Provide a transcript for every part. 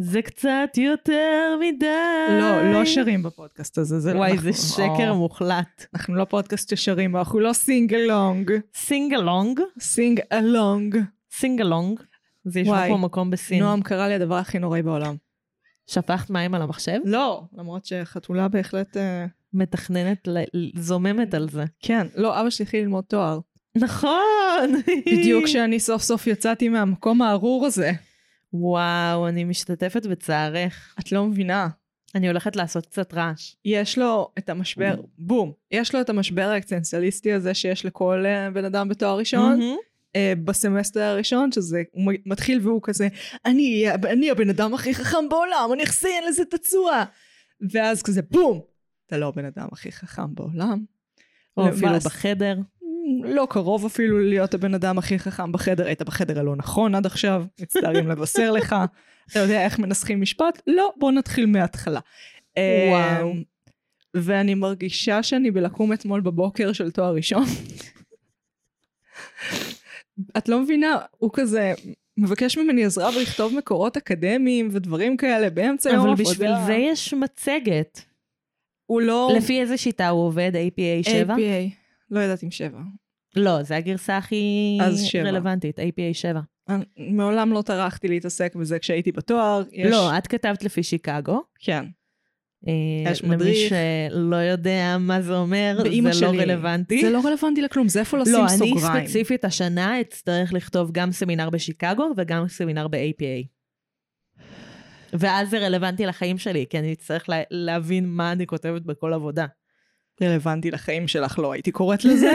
זה קצת יותר מדי. לא, לא שרים בפודקאסט הזה. זה וואי, אנחנו- זה שקר או, מוחלט. אנחנו לא פודקאסט ששרים, אנחנו לא sing along. sing along, sing along. sing along. זה יש וואי, פה מקום בסין. נועם קרא לי הדבר הכי נוראי בעולם. שפכת מים על המחשב? לא, למרות שחתולה בהחלט... אה, מתכננת, זוממת על זה. כן, לא, אבא שלי התחיל ללמוד תואר. נכון. בדיוק כשאני סוף סוף יצאתי מהמקום הארור הזה. וואו, אני משתתפת בצערך. את לא מבינה. אני הולכת לעשות קצת רעש. יש לו את המשבר, בום, יש לו את המשבר האקסטנציאליסטי הזה שיש לכל אה, בן אדם בתואר ראשון. אה, בסמסטר הראשון, שזה, הוא מתחיל והוא כזה, אני, אני הבן אדם הכי חכם בעולם, אני אחסיין לזה את התשואה. ואז כזה, בום, אתה לא הבן אדם הכי חכם בעולם. או אפילו בחדר. לא קרוב אפילו להיות הבן אדם הכי חכם בחדר, היית בחדר הלא נכון עד עכשיו, מצטערים לבשר לך. אתה יודע איך מנסחים משפט? לא, בוא נתחיל מההתחלה. וואו. אמ, ואני מרגישה שאני בלקום אתמול בבוקר של תואר ראשון. את לא מבינה, הוא כזה מבקש ממני עזרה ולכתוב מקורות אקדמיים ודברים כאלה באמצע יום אבל עבודה. בשביל זה יש מצגת. הוא לא... לפי איזה שיטה הוא עובד? APA 7? APA. לא יודעת אם שבע. לא, זה הגרסה הכי. רלוונטית, APA 7. אני מעולם לא טרחתי להתעסק בזה כשהייתי בתואר. יש... לא, את כתבת לפי שיקגו. כן. אה, יש למי מדריך. שלא יודע מה זה אומר, זה לא שלי. רלוונטי. זה לא רלוונטי לכלום, זה איפה לשים לא, סוגריים. אני ספציפית השנה אצטרך לכתוב גם סמינר בשיקגו וגם סמינר ב-APA. ואז זה רלוונטי לחיים שלי, כי אני אצטרך לה, להבין מה אני כותבת בכל עבודה. רלוונטי לחיים שלך, לא הייתי קוראת לזה.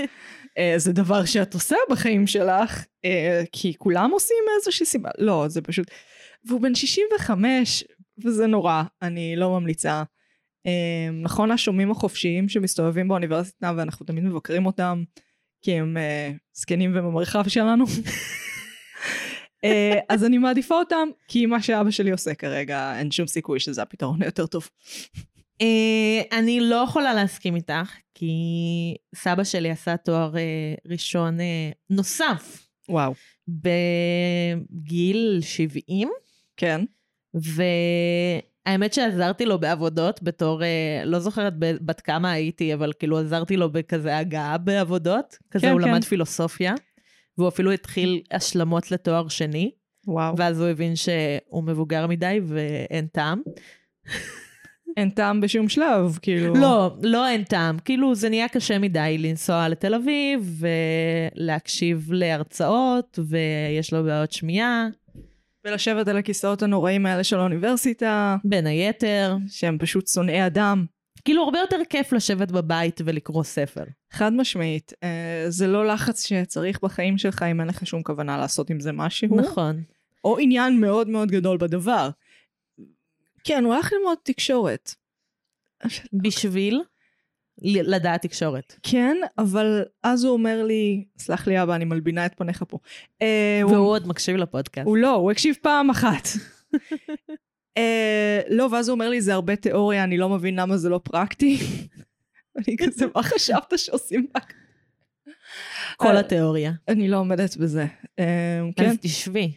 אה, זה דבר שאת עושה בחיים שלך, אה, כי כולם עושים מאיזושהי סיבה. לא, זה פשוט... והוא בן 65, וזה נורא, אני לא ממליצה. אה, נכון, השומעים החופשיים שמסתובבים באוניברסיטה, ואנחנו תמיד מבקרים אותם, כי הם זקנים ובמרחב שלנו. אז אני מעדיפה אותם, כי מה שאבא שלי עושה כרגע, אין שום סיכוי שזה הפתרון היותר טוב. אה, אני לא יכולה להסכים איתך, כי סבא שלי עשה תואר אה, ראשון אה, נוסף וואו. בגיל 70, כן. והאמת שעזרתי לו בעבודות בתור, לא זוכרת בת כמה הייתי, אבל כאילו עזרתי לו בכזה הגעה בעבודות. כזה כן, הוא כן. למד פילוסופיה, והוא אפילו התחיל השלמות לתואר שני, וואו. ואז הוא הבין שהוא מבוגר מדי ואין טעם. אין טעם בשום שלב, כאילו. לא, לא אין טעם. כאילו זה נהיה קשה מדי לנסוע לתל אביב ולהקשיב להרצאות, ויש לו בעיות שמיעה, ולשבת על הכיסאות הנוראים האלה של האוניברסיטה, בין היתר. שהם פשוט שונאי אדם. כאילו הרבה יותר כיף לשבת בבית ולקרוא ספר. חד משמעית. אה, זה לא לחץ שצריך בחיים שלך אם אין לך שום כוונה לעשות עם זה משהו. נכון. או עניין מאוד מאוד גדול בדבר. כן, הוא הלך ללמוד תקשורת. בשביל לדעת תקשורת. כן, אבל אז הוא אומר לי, סלח לי אבא, אני מלבינה את פניך פה. אה, הוא- והוא עוד מקשיב לפודקאסט. הוא לא, הוא הקשיב פעם אחת. אה, לא, ואז הוא אומר לי, זה הרבה תיאוריה, אני לא מבין למה זה לא פרקטי. אני כזה, מה חשבת שעושים רק? כל אה, התיאוריה. אני לא עומדת בזה. כן, אז תשבי.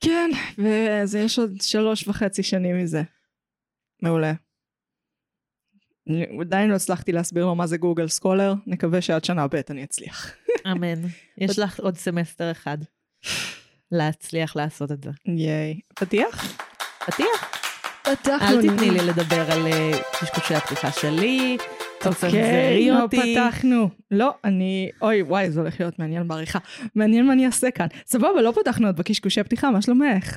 כן, וזה יש עוד שלוש וחצי שנים מזה. מעולה. עדיין לא הצלחתי להסביר לו מה זה Google Scholar, נקווה שעד שנה ב' אני אצליח. אמן. יש לך עוד סמסטר אחד להצליח לעשות את זה. ייי. פתיח? פתיח. פתחנו. אל תתני לי לדבר על אה, קשקושי הפתיחה שלי. תצנזרי אוקיי, לא אותי. פתחנו. לא, אני... אוי, וואי, זה הולך להיות מעניין בעריכה. מעניין מה אני אעשה כאן. סבבה, לא פתחנו עוד בקשקושי הפתיחה, מה שלומך?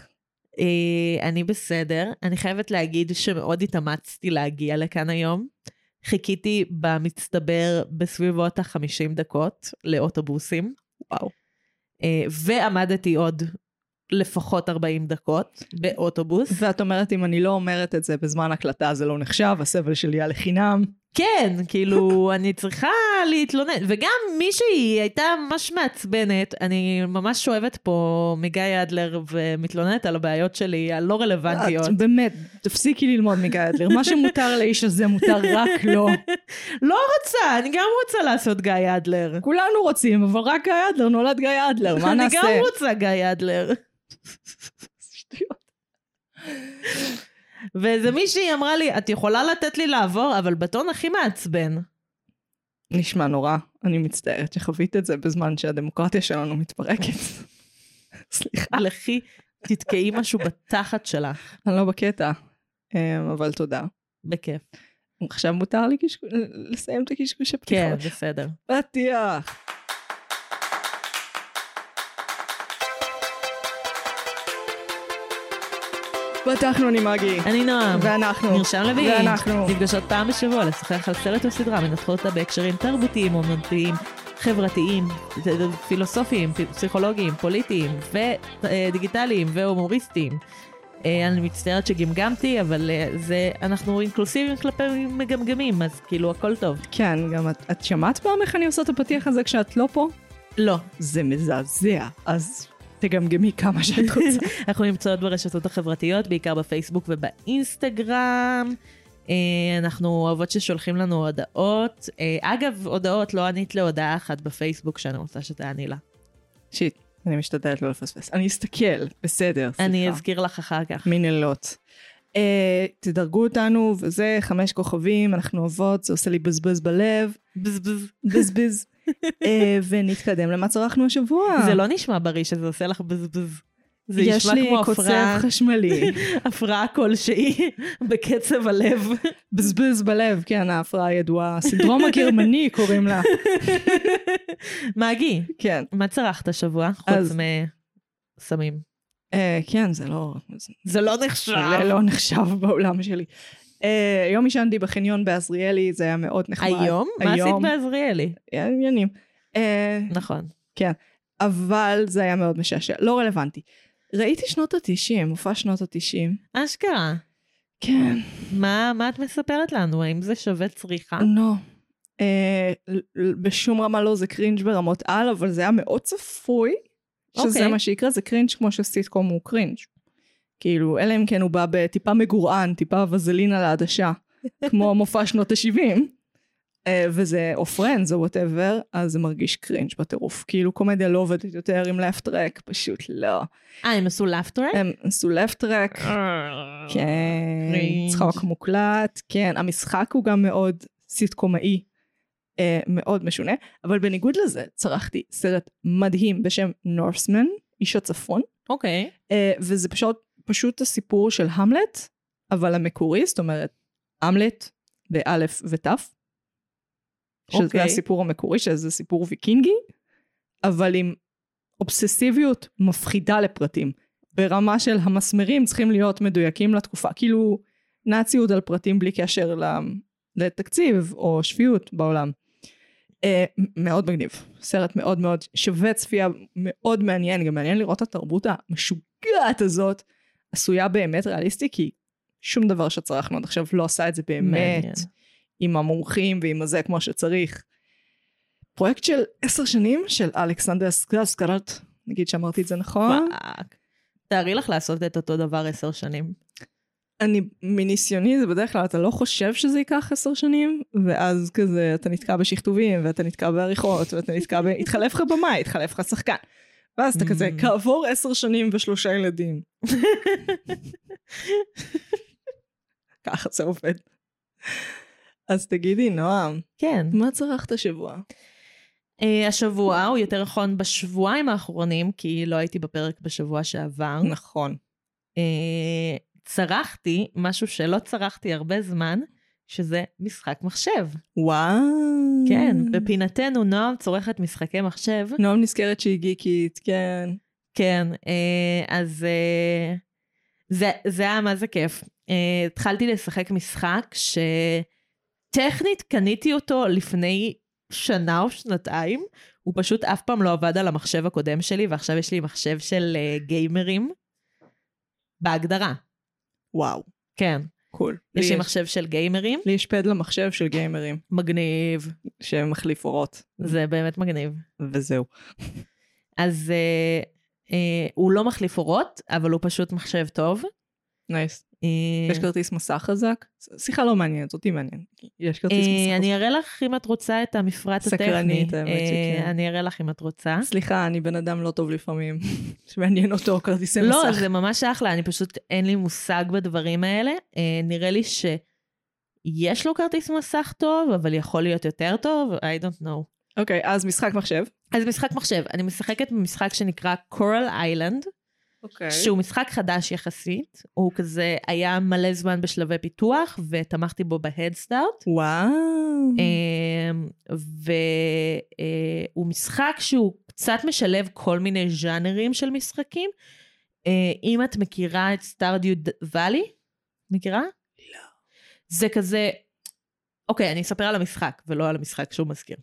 אה, אני בסדר. אני חייבת להגיד שמאוד התאמצתי להגיע לכאן היום. חיכיתי במצטבר בסביבות ה-50 דקות לאוטובוסים. וואו. אה, ועמדתי עוד לפחות 40 דקות באוטובוס. ואת אומרת, אם אני לא אומרת את זה בזמן הקלטה, זה לא נחשב, הסבל שלי היה לחינם. כן, כאילו, אני צריכה להתלונן. וגם מישהי הייתה ממש מעצבנת. אני ממש שואבת פה מגיא אדלר ומתלוננת על הבעיות שלי הלא רלוונטיות. את באמת, תפסיקי ללמוד מגיא אדלר. מה שמותר לאיש הזה מותר רק לו. לא רוצה, אני גם רוצה לעשות גיא אדלר. כולנו רוצים, אבל רק גיא אדלר, נולד גיא אדלר, מה אני נעשה? גם רוצה גיא אדלר. שטויות. ואיזה מישהי אמרה לי, את יכולה לתת לי לעבור, אבל בטון הכי מעצבן. נשמע נורא, אני מצטערת שחווית את זה בזמן שהדמוקרטיה שלנו מתפרקת. סליחה. לכי, תתקעי משהו בתחת שלך. אני לא בקטע, אמ, אבל תודה. בכיף. עכשיו מותר לי. לסיים את הקשקוש הפתיחה. כן, בסדר. פתיח. פתחנו אני מגי. אני נועם. ואנחנו. מרשם לוי. ואנחנו. נפגשות פעם בשבוע לשוחח על סרט או סדרה, מנתחות אותה בהקשרים תרבותיים, אומנותיים, חברתיים, פילוסופיים, פסיכולוגיים, פוליטיים ודיגיטליים והומוריסטיים. אה, אני מצטערת שגמגמתי, אבל אה, זה, אנחנו אינקלוסיביים כלפי מגמגמים, אז כאילו הכל טוב. כן, גם את, את שמעת פעם איך אני עושה את הפתיח הזה כשאת לא פה? לא. זה מזעזע, אז תגמגמי כמה שאת רוצה. אנחנו נמצאות ברשתות החברתיות, בעיקר בפייסבוק ובאינסטגרם. אה, אנחנו אוהבות ששולחים לנו הודעות. אגב, הודעות, לא ענית להודעה אחת בפייסבוק שאני רוצה שתעני לה. שיט. אני משתדלת לא לפספס. אני אסתכל, בסדר, סליחה. אני אזכיר לך אחר כך. מנהלות. Uh, תדרגו אותנו, וזה חמש כוכבים, אנחנו אוהבות, זה עושה לי בזבז בלב. בזבז. בזבז. Uh, ונתקדם למה צרכנו השבוע. זה לא נשמע בריא שזה עושה לך בזבז. זה יש לי קוצב חשמלי. הפרעה כלשהי בקצב הלב. בזבז בלב, כן, ההפרעה הידועה. הסינדרום הגרמני קוראים לה. מגי, כן. מה צרכת השבוע? חוץ מסמים. אה, כן, זה לא... זה לא נחשב. זה לא נחשב בעולם שלי. היום עישנתי בחניון בעזריאלי, זה היה מאוד נחמד. היום? מה עשית בעזריאלי? עניינים. נכון. כן. אבל זה היה מאוד משעשע, לא רלוונטי. ראיתי שנות התשעים, מופע שנות התשעים. אשכרה. כן. מה, מה את מספרת לנו? האם זה שווה צריכה? לא. אה, בשום רמה לא, זה cringe ברמות על, אבל זה היה מאוד צפוי שזה okay. אוקיי. מה שיקרה, זה cringe כמו שסיטקום הוא cringe. כאילו, אלא אם כן הוא בא בטיפה מגורען, טיפה וזלין על העדשה, כמו מופע שנות ה-70. uh, וזה או Friends או whatever, אז זה מרגיש cringe בטירוף. כאילו קומדיה לא עובדת יותר עם laugh track, פשוט לא. אה, הם עשו laugh track? הם עשו laugh track, כן, צחוק מוקלט, כן, המשחק הוא גם מאוד סיטקומאי, uh, מאוד משונה, אבל בניגוד לזה, צרכתי סרט מדהים בשם Northman, איש הצפון. אוקיי. Okay. וזה פשוט, פשוט הסיפור של המלט, אבל המקורי, זאת אומרת, המלט באלף ותף. שזה okay. אוקיי. הסיפור המקורי, שזה סיפור ויקינגי, אבל עם אובססיביות מפחידה לפרטים. ברמה של המסמרים צריכים להיות מדויקים לתקופה, כאילו נאציות על פרטים בלי קשר לתקציב או שפיות בעולם. Uh, מאוד מגניב, סרט מאוד מאוד שווה צפייה, מאוד מעניין, גם מעניין לראות את התרבות המשוגעת הזאת, עשויה באמת ריאליסטי, כי שום דבר שצרכנו עד עכשיו לא עשה את זה באמת. מעניין. עם המומחים ועם הזה כמו שצריך. פרויקט של עשר שנים של אלכסנדר סקרט, נגיד שאמרתי את זה נכון. fuck. תארי לך לעשות את אותו דבר עשר שנים. אני, מניסיוני זה בדרך כלל אתה לא חושב שזה ייקח עשר שנים, ואז כזה אתה נתקע בשכתובים, ואתה נתקע בעריכות, ואתה נתקע ב... התחלף לך במאי, התחלף לך שחקן. ואז אתה כזה, mm. כעבור עשר שנים ושלושה ילדים. ככה זה עובד. אז תגידי, נועם. כן. מה צרכת השבוע? Uh, השבוע, הוא יותר נכון בשבועיים האחרונים, כי לא הייתי בפרק בשבוע שעבר. נכון. Uh, צרכתי משהו שלא צרכתי הרבה זמן, שזה משחק מחשב. וואו. כן, בפינתנו נועם צורכת משחקי מחשב. נועם נזכרת שהיא גיקית, כן. כן, uh, אז uh, זה, זה היה מה זה כיף. Uh, התחלתי לשחק משחק ש... טכנית קניתי אותו לפני שנה או שנתיים, הוא פשוט אף פעם לא עבד על המחשב הקודם שלי, ועכשיו יש לי מחשב של גיימרים, בהגדרה. וואו. כן. cool. יש לי מחשב של גיימרים. לי יש pad למחשב של גיימרים. מגניב. שמחליף אורות. זה באמת מגניב. וזהו. אז uh, uh, הוא לא מחליף אורות, אבל הוא פשוט מחשב טוב. nice. אה, יש כרטיס מסך חזק? שיחה לא מעניינת, אותי מעניין. יש כרטיס אה, מסך אני אראה לך אם את רוצה את המפרט הטכני. סקרנית, האמת אה, שכן. אני אראה לך אם את רוצה. סליחה, אני בן אדם לא טוב לפעמים. שמעניין אותו כרטיסי לא, מסך. זה ממש אחלה, אני פשוט, אין לי מושג בדברים האלה. אה, נראה לי שיש לו כרטיס מסך טוב, אבל יכול להיות יותר טוב, I don't know. אוקיי, אז משחק מחשב. אז משחק מחשב, אני משחקת במשחק שנקרא קורל איילנד, אוקיי. שהוא משחק חדש יחסית, הוא כזה היה מלא זמן בשלבי פיתוח, ותמכתי בו בהדסטארט. וואו. אמ, והוא משחק שהוא קצת משלב כל מיני ז'אנרים של משחקים. אה, אם את מכירה את סטארדיו ואלי, מכירה? לא. זה כזה, אוקיי, אני אספר על המשחק ולא על המשחק שהוא מזכיר.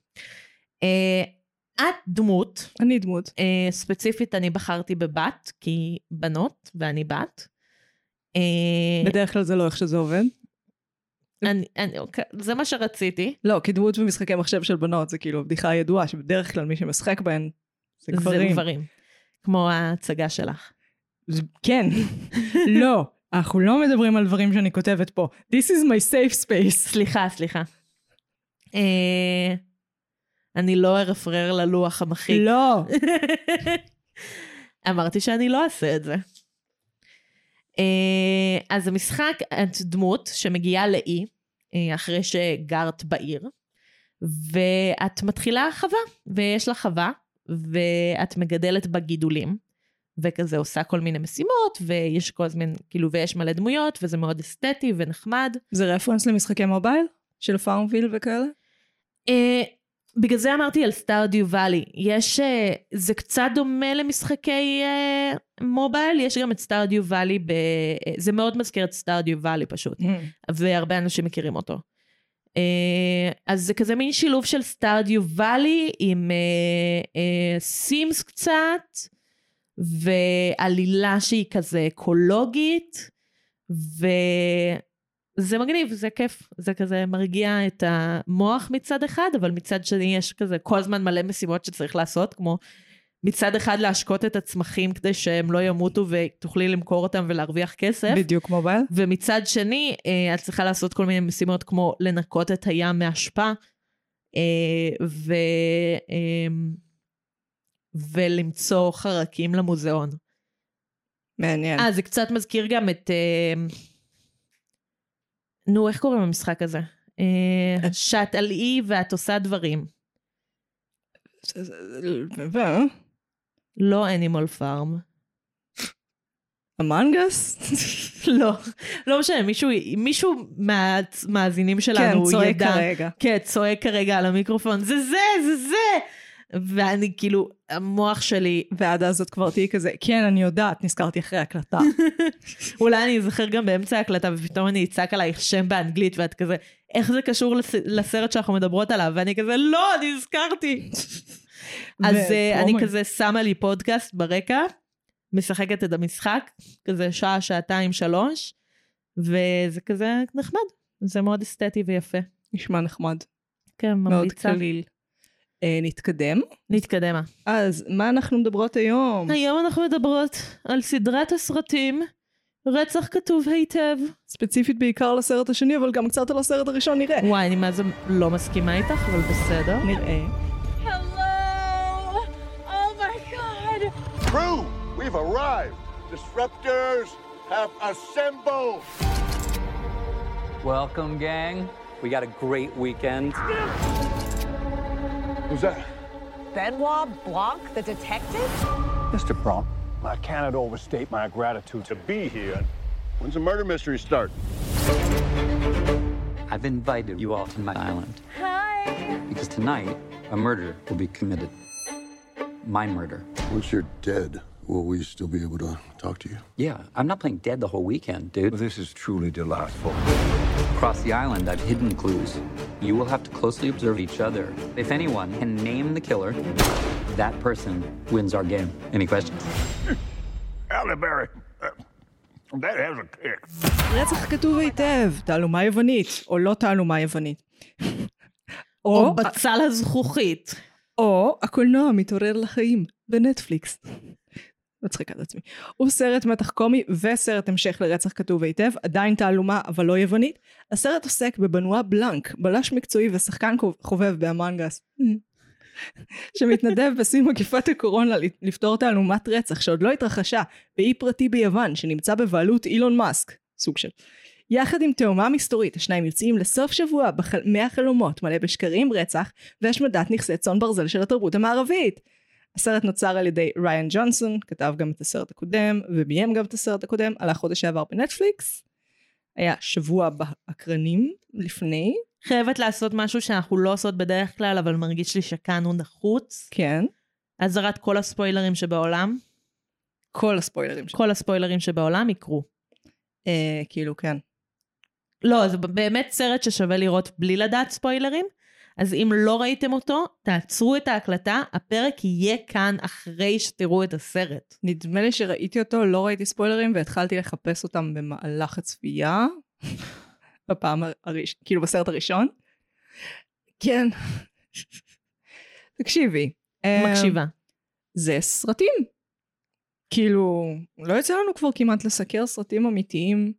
אה, את דמות, אני דמות. אה, ספציפית אני בחרתי בבת, כי בנות ואני בת. אה, בדרך כלל זה לא איך שזה עובד. אני, אני, אוקיי, זה מה שרציתי. לא, כי דמות במשחקי מחשב של בנות זה כאילו בדיחה ידועה, שבדרך כלל מי שמשחק בהן זה זה גברים. גברים. כמו ההצגה שלך. זה- כן. לא, אנחנו לא מדברים על דברים שאני כותבת פה. This is my safe space. סליחה, סליחה. אה, אני לא ארפרר ללוח המחיק. לא. אמרתי שאני לא אעשה את זה. אה, אז המשחק, את דמות שמגיעה לאי, אה, אחרי שגרת בעיר, ואת מתחילה חווה, ויש לך חווה, ואת מגדלת בה גידולים, וכזה עושה כל מיני משימות, ויש כל הזמן, כאילו, ויש מלא דמויות, וזה מאוד אסתטי ונחמד. זה reference למשחקי mobile? של FarmVille וכאלה? אה, בגלל זה אמרתי על Stardew Valley. יש, אה, זה קצת דומה למשחקי אה, mobile, יש גם את Stardew Valley, ב... אה, זה מאוד מזכיר את Stardew Valley פשוט, והרבה אנשים מכירים אותו. אה, אז זה כזה מין שילוב של סטארדיו ואלי עם אה, אה, סימס קצת, ועלילה שהיא כזה אקולוגית, וזה מגניב, זה כיף, זה כזה מרגיע את המוח מצד אחד, אבל מצד שני יש כזה כל הזמן מלא משימות שצריך לעשות, כמו מצד אחד להשקות את הצמחים כדי שהם לא ימותו ותוכלי למכור אותם ולהרוויח כסף. בדיוק מובייל? ומצד שני, אה, את צריכה לעשות כל מיני משימות כמו לנקות את הים מאשפה, אה, ו, אה, ולמצוא חרקים למוזיאון. מעניין. אה, זה קצת מזכיר גם את... אה, נו, איך קוראים למשחק הזה? אה, שאת על אי ואת עושה דברים. לא אנימל פארם. המנגס? לא, לא משנה, מישהו, מישהו מהמאזינים כן, שלנו צועק ידע. כרגע. כן, צועק כרגע על המיקרופון, זה זה, זה זה! ואני כאילו, המוח שלי, ועד אז את כבר תהיי כזה, כן, אני יודעת, נזכרתי אחרי הקלטה. אולי אני אזכר גם באמצע ההקלטה, ופתאום אני אצעק עלייך שם באנגלית, ואת כזה, איך זה קשור לס- לסרט שאנחנו מדברות עליו? ואני כזה, לא, אני הזכרתי. אז אה, אני. כזה שמה לי פודקאסט ברקע, משחקת את המשחק, כזה שעה, שעתיים, שלוש, וזה כזה נחמד. זה מאוד אסתטי ויפה. נשמע נחמד. כן, מאוד ממליצה. קליל. אה, נתקדם. נתקדמה. אז מה אנחנו מדברות היום? היום אנחנו מדברות על סדרת הסרטים רצח כתוב היטב. ספציפית בעיקר לסרט השני, אבל גם קצת על הסרט הראשון נראה. וואי, אני מה זה לא מסכימה איתך, אבל בסדר. נראה. Hello! Oh my god! Crew, we've arrived. Disruptors have assembled. Welcome, gang. We got a great weekend. Who's that? Benoit Blanc, the detective? Mr. Bronk. I cannot overstate my gratitude to be here. When's the murder mystery start? I've invited you all to my island Hi! because tonight a murder will be committed. My murder. Once you're dead, will we still be able to talk to you? Yeah, I'm not playing dead the whole weekend, dude. This is truly delightful. Across the island, I've hidden clues. You will have to closely observe each other. If anyone can name the killer, that person wins our game. Any questions? Halle Berry. Uh, that has a kick. רצח כתוב היטב, תעלומה יוונית, או לא תעלומה יוונית. או בצל הזכוכית. או הקולנוע מתעורר לחיים בנטפליקס. מצחיקה את עצמי. הוא סרט מתח קומי וסרט המשך לרצח כתוב היטב, עדיין תעלומה אבל לא יוונית. הסרט עוסק בבנואה בלנק, בלש מקצועי ושחקן חובב באמנגס. שמתנדב בשיא מגפת הקורונה לפתור תעלומת רצח שעוד לא התרחשה באי פרטי ביוון שנמצא בבעלות אילון מאסק, סוג של. יחד עם תאומה מסתורית, השניים יוצאים לסוף שבוע בחל... מהחלומות מלא בשקרים, רצח והשמדת נכסי צאן ברזל של התרבות המערבית. הסרט נוצר על ידי ריין ג'ונסון, כתב גם את הסרט הקודם וביים גם את הסרט הקודם, על החודש שעבר בנטפליקס. היה שבוע באקרנים לפני. חייבת לעשות משהו שאנחנו לא עושות בדרך כלל, אבל מרגיש לי הוא נחוץ. כן. אזהרת כל הספוילרים שבעולם. כל הספוילרים. ש... כל הספוילרים שבעולם יקרו. אה, כאילו, כן. לא, זה באמת סרט ששווה לראות בלי לדעת ספוילרים. אז אם לא ראיתם אותו, תעצרו את ההקלטה, הפרק יהיה כאן אחרי שתראו את הסרט. נדמה לי שראיתי אותו, לא ראיתי ספוילרים, והתחלתי לחפש אותם במהלך הצפייה. בפעם הראשונה, כאילו בסרט הראשון. כן. תקשיבי. מקשיבה. זה סרטים. כאילו, לא יוצא לנו כבר כמעט לסקר סרטים אמיתיים.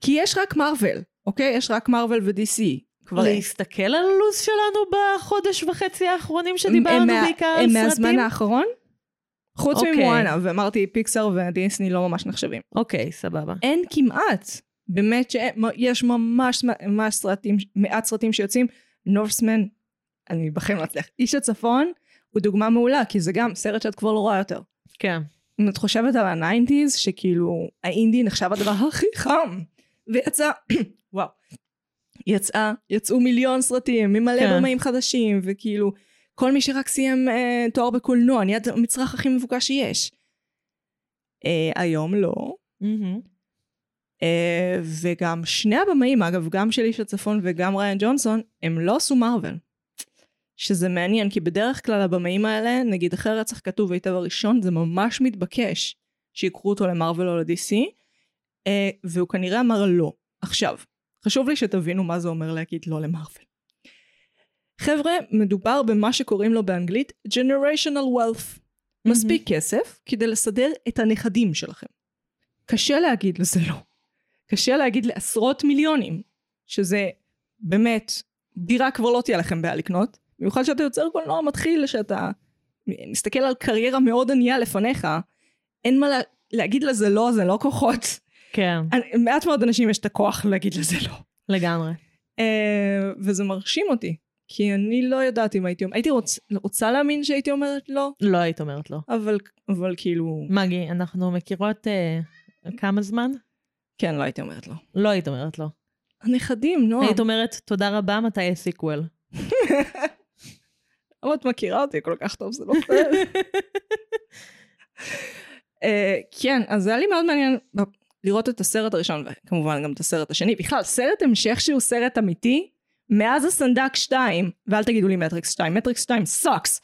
כי יש רק מארוול, אוקיי? יש רק מארוול ו-DC. כבר... להסתכל על הלו"ז שלנו בחודש וחצי האחרונים שדיברנו הם בעיקר על סרטים? הם מהזמן האחרון? חוץ אוקיי. ממואנה, ואמרתי פיקסאר ודיסני לא ממש נחשבים. אוקיי, סבבה. אין כמעט. באמת שיש ממש ממש סרטים, מעט סרטים שיוצאים. Northman, אני בחיים לא אצליח. איש הצפון הוא דוגמה מעולה, כי זה גם סרט שאת כבר לא רואה יותר. כן. אם את חושבת על ה nineties, שכאילו האינדי נחשב הדבר הכי חם, ויצא, וואו, יצאה, יצאו מיליון סרטים ממלא כן. במאים חדשים, וכאילו כל מי שרק סיים אה, תואר בקולנוע נהיה המצרך הכי מבוקש שיש. אה, היום לא. מהמם. אה, וגם שני הבמאים, אגב, גם של איש הצפון וגם ריין ג'ונסון, הם לא עשו מארוול. שזה מעניין, כי בדרך כלל הבמאים האלה, נגיד אחרי רצח כתוב היטב הראשון, זה ממש מתבקש שיקחו אותו למארוול או ל-DC, אה, והוא כנראה אמר לא. עכשיו, חשוב לי שתבינו מה זה אומר להגיד לא למארוול. חבר'ה, מדובר במה שקוראים לו באנגלית generational wealth. מספיק כסף כדי לסדר את הנכדים שלכם. קשה להגיד לזה לא. קשה להגיד לעשרות מיליונים, שזה באמת, דירה כבר לא תהיה לכם בעיה לקנות, במיוחד שאתה יוצר קולנוע מתחיל, שאתה מסתכל על קריירה מאוד ענייה לפניך, אין מה לה, להגיד לזה לא, זה לא כוחות. כן, מעט מאוד אנשים יש את הכוח להגיד לזה לא. לגמרי. אה, וזה מרשים אותי, כי אני לא יודעת אם הייתי, הייתי רוצ, רוצה להאמין שהייתי אומרת לא, לא היית אומרת לא. אבל, אבל כאילו, מגי, אנחנו מכירות אה, כמה זמן? כן, לא הייתי אומרת לא. לא היית אומרת לא. הנכדים, נועה. היית אומרת, תודה רבה, מתי יש sequel? למה את מכירה אותי כל כך טוב, זה לא פייר. אה, כן, אז זה היה לי מאוד מעניין לראות את הסרט הראשון, וכמובן גם את הסרט השני. בכלל, סרט המשך שהוא סרט אמיתי, מאז הסנדק 2, ואל תגידו לי מטריקס 2, מטריקס 2 sucks.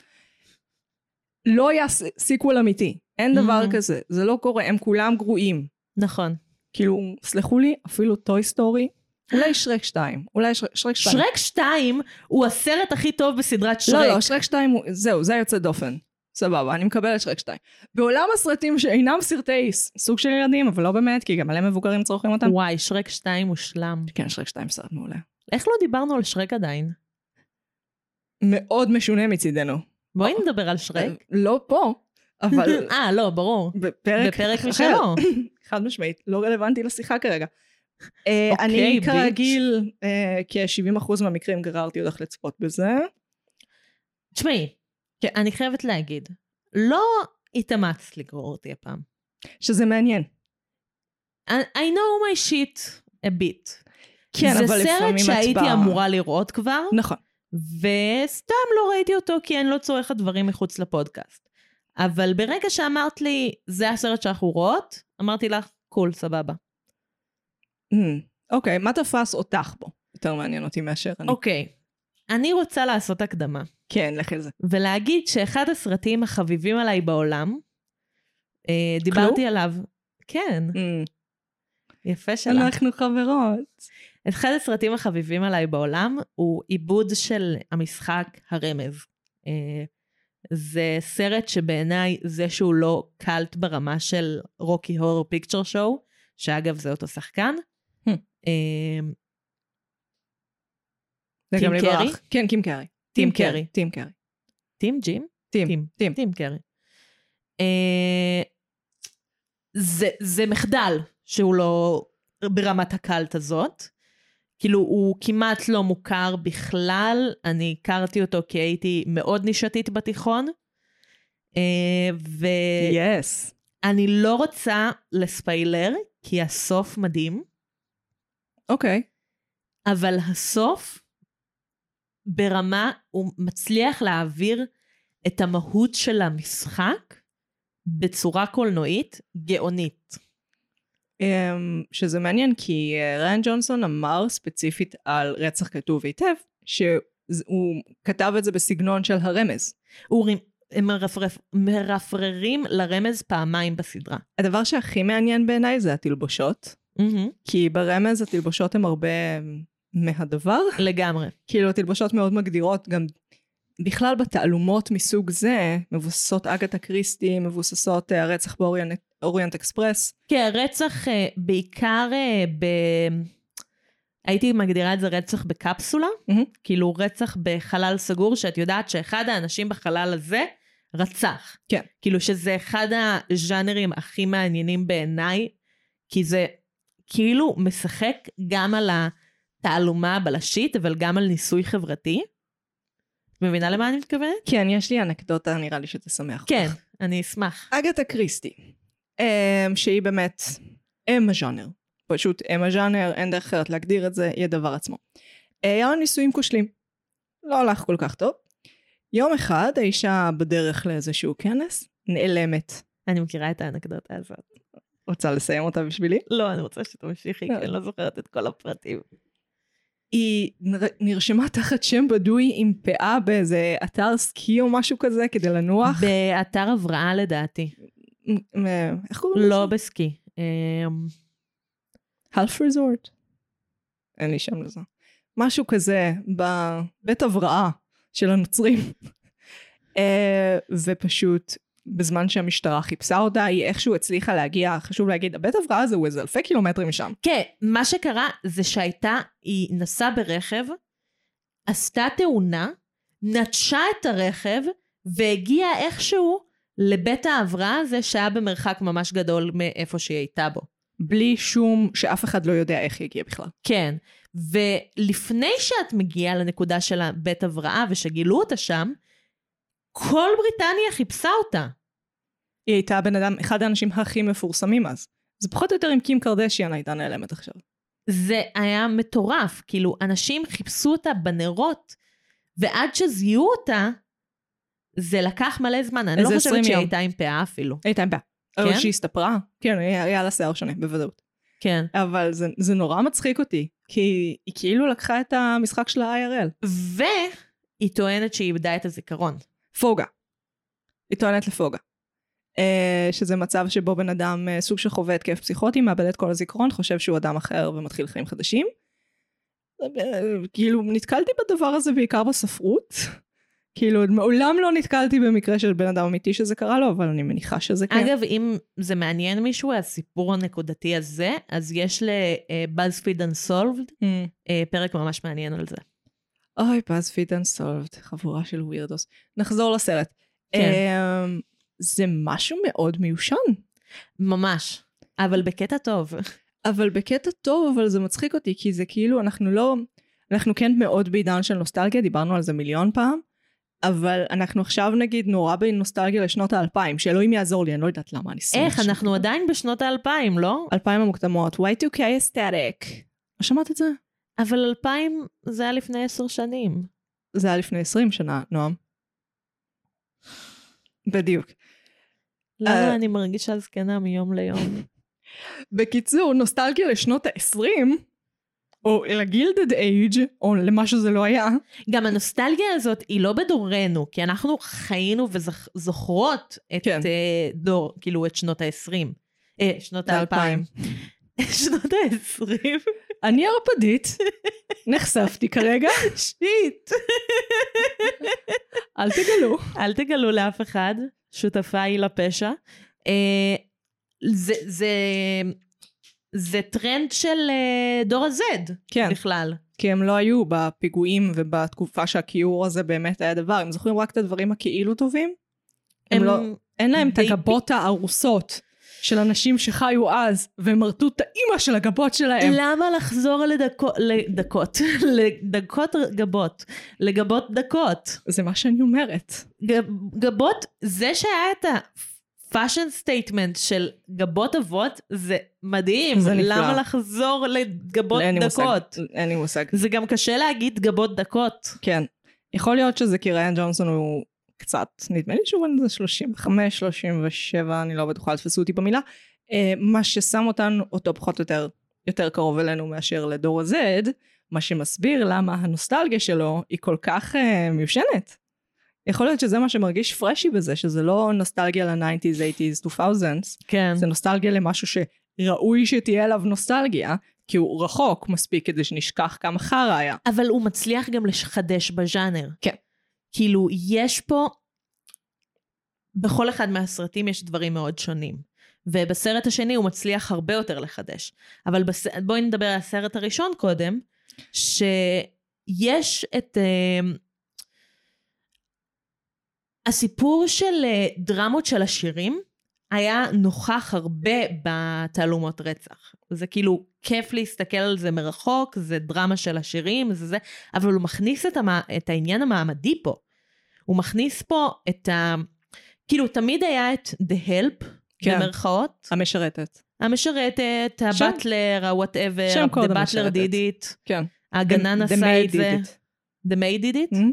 לא היה sequel אמיתי, אין דבר Mhm. כזה, זה לא קורה, הם כולם גרועים. נכון. כאילו, סלחו לי, אפילו Toy Story, אולי שרק 2, אולי שרק 2. שרק 2 הוא הסרט הכי טוב בסדרת שרק. לא, לא, שרק 2, הוא- זהו, זה יוצא דופן. סבבה, אני מקבלת שרק 2. בעולם הסרטים שאינם סרטי סוג של ילדים, אבל לא באמת, כי גם מלא מבוגרים צורכים אותם. וואי, שרק 2 מושלם. כן, שרק 2 סרט מעולה. איך לא דיברנו על שרק עדיין? מאוד משונה מצידנו. בואי נדבר על שרק. לא פה, אבל אה, לא, ברור. בפרק בפרק. משלו. חד משמעית, לא רלוונטי לשיחה כרגע. אה, אוקיי, אני. כרגיל, אה, כ-70% מהמקרים גררתי אותך לצפות בזה. תשמעי. אני חייבת להגיד, לא התאמצת לגרור אותי הפעם. שזה מעניין. I, know my shit a bit. כן, אבל זה לפעמים את סרט שהייתי באה- אמורה לראות כבר, נכון. וסתם לא ראיתי אותו כי אני לא צורכת דברים מחוץ לפודקאסט. אבל ברגע שאמרת לי, זה הסרט שאנחנו רואות, אמרתי לך, קול, סבבה. אמ, אוקיי, מה תפס אותך בו? יותר מעניין אותי מאשר אני. אוקיי, אני רוצה לעשות הקדמה, כן, לך על זה. ולהגיד שאחד הסרטים החביבים עליי בעולם, אה, דיברתי עליו, כן, אמ, יפה שלך. אנחנו חברות. אחד הסרטים החביבים עליי בעולם הוא עיבוד של המשחק הרמז. אה, זה סרט שבעיניי זה שהוא לא קאלט ברמה של רוקי הורר פיקצ'ר שואו, שאגב זה אותו שחקן. Hmm. אמ, לי קרי? כן, קים קרי. טים קרי. טים קרי. טים ג'ים? טים. טים. טים. קרי. אה, זה, זה מחדל שהוא לא ברמת הקאלט הזאת. כאילו, הוא כמעט לא מוכר בכלל. אני הכרתי אותו כי הייתי מאוד נישתית בתיכון. אה, יס. ואני לא רוצה לספיילר, כי הסוף מדהים, אוקיי. אבל הסוף, ברמה, הוא מצליח להעביר את המהות של המשחק בצורה קולנועית גאונית. אמ, שזה מעניין כי אה, ריין ג'ונסון אמר ספציפית על רצח כתוב היטב, שהוא כתב את זה בסגנון של הרמז. הוא רימ- הם מרפרף, מרפררים לרמז פעמיים בסדרה. הדבר שהכי מעניין בעיניי זה התלבושות, מהמם, כי ברמז התלבושות הן הרבה מהדבר. לגמרי. כאילו התלבושות מאוד מגדירות גם בכלל בתעלומות מסוג זה, מבוססות אגתה קריסטי, מבוססות אה, הרצח באוריינט אוריינט אקספרס. כן, רצח אה, בעיקר אה, ב... הייתי מגדירה את זה רצח בקפסולה, מהמם. כאילו רצח בחלל סגור, שאת יודעת שאחד האנשים בחלל הזה רצח. כן. כאילו שזה אחד הז'אנרים הכי מעניינים בעיניי, כי זה כאילו משחק גם על התעלומה הבלשית, אבל גם על ניסוי חברתי. מבינה למה אני מתכוונת? כן, יש לי אנקדוטה, נראה לי שתשמח. כן, אני אשמח. אגתה קריסטי, אמ, שהיא באמת אם הז'אנר. פשוט אם הז'אנר, אין דרך אחרת להגדיר את זה, היא הדבר עצמו. אה, היה לה נישואים כושלים. לא הלך כל כך טוב. יום אחד האישה בדרך לאיזשהו כנס, נעלמת. אני מכירה את האנקדוטה הזאת. רוצה לסיים אותה בשבילי? לא, אני רוצה שתמשיכי, כי אני לא זוכרת את כל הפרטים. היא נר- נרשמה תחת שם בדוי עם פאה באיזה אתר סקי או משהו כזה כדי לנוח. באתר הבראה לדעתי. איך קוראים לזה? לא בסקי. אמ, half resort? אין לי שם לזה. משהו כזה בבית הבראה של הנוצרים. אה, ופשוט בזמן שהמשטרה חיפשה אותה, היא איכשהו הצליחה להגיע, חשוב להגיד, הבית הבראה הזה הוא איזה אלפי קילומטרים משם. כן, מה שקרה זה שהייתה, היא נסעה ברכב, עשתה תאונה, נטשה את הרכב, והגיעה איכשהו לבית ההבראה הזה שהיה במרחק ממש גדול מאיפה שהיא הייתה בו. בלי שום, שאף אחד לא יודע איך היא הגיעה בכלל. כן, ולפני שאת מגיעה לנקודה של הבית הבראה ושגילו אותה שם, כל בריטניה חיפשה אותה. היא הייתה בן אדם, אחד האנשים הכי מפורסמים אז. זה פחות או יותר אם קים קרדשיאן הייתה נעלמת עכשיו. זה היה מטורף, כאילו, אנשים חיפשו אותה בנרות, ועד שזיהו אותה, זה לקח מלא זמן. אני לא חושבת 20 שהיא. הייתה עם פאה אפילו. הייתה עם בעיה. כן? או שהיא הסתפרה. כן, היה לה שיער שונה, בוודאות. כן. אבל זה, זה נורא מצחיק אותי, כי היא כאילו לקחה את המשחק של ה-IRL. והיא טוענת שהיא איבדה את הזיכרון. פוגה. היא טוענת לפוגה. Uh, שזה מצב שבו בן אדם uh, סוג של חווה התקף פסיכוטי, מאבד את כל הזיכרון, חושב שהוא אדם אחר ומתחיל חיים חדשים. Uh, כאילו נתקלתי בדבר הזה בעיקר בספרות. כאילו מעולם לא נתקלתי במקרה של בן אדם אמיתי שזה קרה לו, אבל אני מניחה שזה כן. אגב, אם זה מעניין מישהו, הסיפור הנקודתי הזה, אז יש ל-BuzzFeed Unsolved Mm. אה, פרק ממש מעניין על זה. אוי, BuzzFeed Unsolved, חבורה של ווירדוס. נחזור לסרט. כן. Um, זה משהו מאוד מיושן. ממש. אבל בקטע טוב. אבל בקטע טוב, אבל זה מצחיק אותי, כי זה כאילו, אנחנו לא... אנחנו כן מאוד בעידן של נוסטלגיה, דיברנו על זה מיליון פעם, אבל אנחנו עכשיו נגיד נורא בנוסטלגיה לשנות האלפיים, שאלוהים יעזור לי, אני לא יודעת למה אני שונאת איך, שנות אנחנו עדיין בשנות האלפיים, לא? אלפיים המוקדמות, Y2K aesthetic. לא שמעת את זה? אבל אלפיים זה היה לפני עשר שנים. זה היה לפני 20 שנה, נועם. בדיוק. למה אה. אני מרגישה זקנה מיום ליום? בקיצור, נוסטלגיה לשנות ה-20, או לגילדד אייג', או למה שזה לא היה, גם הנוסטלגיה הזאת היא לא בדורנו, כי אנחנו חיינו וזוכרות את כן. אה, דור, כאילו את שנות ה-20. אה, שנות ה-2000. האלפיים. שנות ה-20. אני ערפדית, נחשפתי כרגע, shit. אל תגלו. אל תגלו לאף אחד, שותפה היא לפשע. אה, זה, זה, זה טרנד של אה, דור ה-Z כן, בכלל. כי הם לא היו בפיגועים ובתקופה שהכיעור הזה באמת היה דבר. הם זוכרים רק את הדברים הכאילו טובים? הם לא, אין להם את הגבות הארוסות של אנשים שחיו אז, והם מרטו את האימא של הגבות שלהם. למה לחזור לדקות, לדקות, לדקות גבות, לגבות דקות? זה מה שאני אומרת. גב- גבות, זה שהיה את ה-fashion statement של גבות אבות, זה מדהים. זה נפלא. למה לחזור לגבות אין לי מושג. דקות? אין לי מושג. זה גם קשה להגיד גבות דקות. כן. יכול להיות שזה כי ריין ג'ונסון הוא קצת, נדמה לי שהוא בן איזה 35, 37, אני לא בטוחה, תפסו אותי במילה. אה, מה ששם אותנו, אותו פחות או יותר, יותר קרוב אלינו מאשר לדור ה-Z, מה שמסביר למה הנוסטלגיה שלו היא כל כך אה, מיושנת. יכול להיות שזה מה שמרגיש פרשי בזה, שזה לא נוסטלגיה ל-90's, 80's, 2000's, כן. זה נוסטלגיה למשהו שראוי שתהיה עליו נוסטלגיה, כי הוא רחוק מספיק כדי שנשכח כמה חרא היה. אבל הוא מצליח גם לחדש בז'אנר. כן. כאילו, יש פה... בכל אחד מהסרטים יש דברים מאוד שונים. ובסרט השני הוא מצליח הרבה יותר לחדש. אבל בס... בואי נדבר על הסרט הראשון קודם, שיש את... אה, הסיפור של אה, דרמות של השירים היה נוכח הרבה בתעלומות רצח. זה כאילו כיף להסתכל על זה מרחוק, זה דרמה של השירים, זה זה, אבל הוא מכניס את, המ... את העניין המעמדי פה. הוא מכניס פה את ה... כאילו, תמיד היה את The Help, כן. במרכאות, המשרתת. המשרתת, הבטלר, ה-whatever, שם The קוד Butler המשרתת. did it, כן. הגנן עשה את זה. The maid did it. Mhm.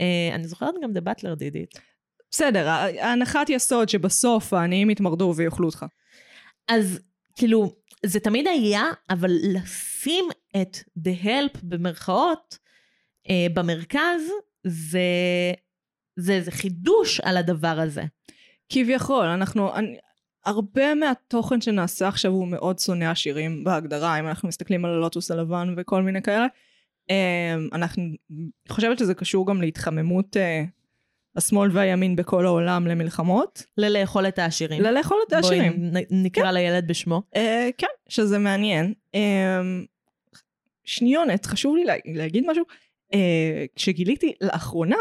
אה, אני זוכרת גם The Butler did it. בסדר, הנחת יסוד שבסוף העניים יתמרדו ויאכלו אותך. אז כאילו, זה תמיד היה, אבל לשים את The Help במרכאות אה, במרכז, זה, זה, זה חידוש על הדבר הזה. כביכול, אנחנו... אני, הרבה מהתוכן שנעשה עכשיו הוא מאוד שונא עשירים בהגדרה, אם אנחנו מסתכלים על הלוטוס הלבן וכל מיני כאלה. אמ, אנחנו... חושבת שזה קשור גם להתחממות אה, השמאל והימין בכל העולם למלחמות. ללאכול את העשירים. ללאכול את העשירים. בואי נקרא לילד בשמו. אה, כן, שזה מעניין. אה, שניונת, חשוב לי לה, להגיד משהו. אה, כשגיליתי לאחרונה,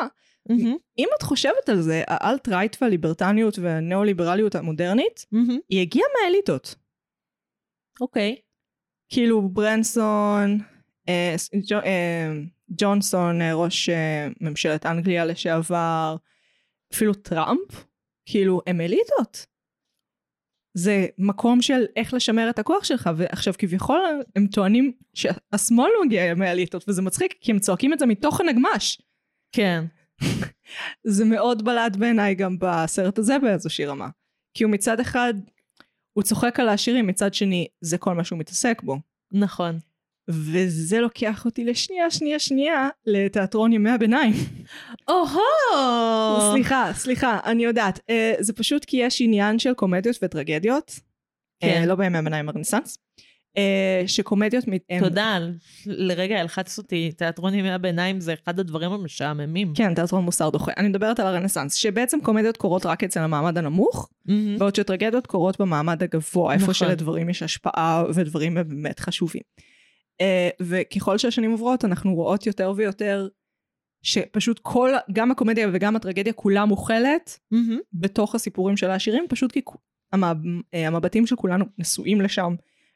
מהמם, אם את חושבת על זה, האלט-רייט והליברטניות והניאו-ליברליות המודרנית, מהמם. היא הגיעה מהאליטות. אוקיי. כאילו ברנסון, אה, ס- ג'ו, אה, ג'ונסון, אה, ראש אה, ממשלת אנגליה לשעבר, אפילו טראמפ, כאילו הם אליטות. זה מקום של איך לשמר את הכוח שלך, ועכשיו כביכול הם טוענים שהשמאל מגיע מהאליטות, וזה מצחיק, כי הם צועקים את זה מתוך הנגמש. כן. זה מאוד בלט בעיניי גם בסרט הזה באיזושהי רמה. כי הוא מצד אחד, הוא צוחק על העשירים, מצד שני, זה כל מה שהוא מתעסק בו. נכון. וזה לוקח אותי לשנייה, שנייה, שנייה, לתיאטרון ימי הביניים. או-הו! סליחה, סליחה, אני יודעת. אה, זה פשוט כי יש עניין של קומדיות וטרגדיות. כן. אה, לא בימי הביניים, הרנסאנס. אה, שקומדיות... תודה, לרגע הלחצת אותי, תיאטרון ימי הביניים זה אחד הדברים המשעממים. כן, תיאטרון מוסר דוחה. אני מדברת על הרנסאנס, שבעצם קומדיות קורות רק אצל המעמד הנמוך, מהמם. בעוד שטרגדיות קורות במעמד הגבוה, איפה נכון. שלדברים יש השפעה ודברים באמת חשובים. Uh, וככל שהשנים עוברות אנחנו רואות יותר ויותר שפשוט כל, גם הקומדיה וגם הטרגדיה כולה מוכלת מהמם. בתוך הסיפורים של העשירים, פשוט כי המב... אה, המבטים של כולנו נשואים לשם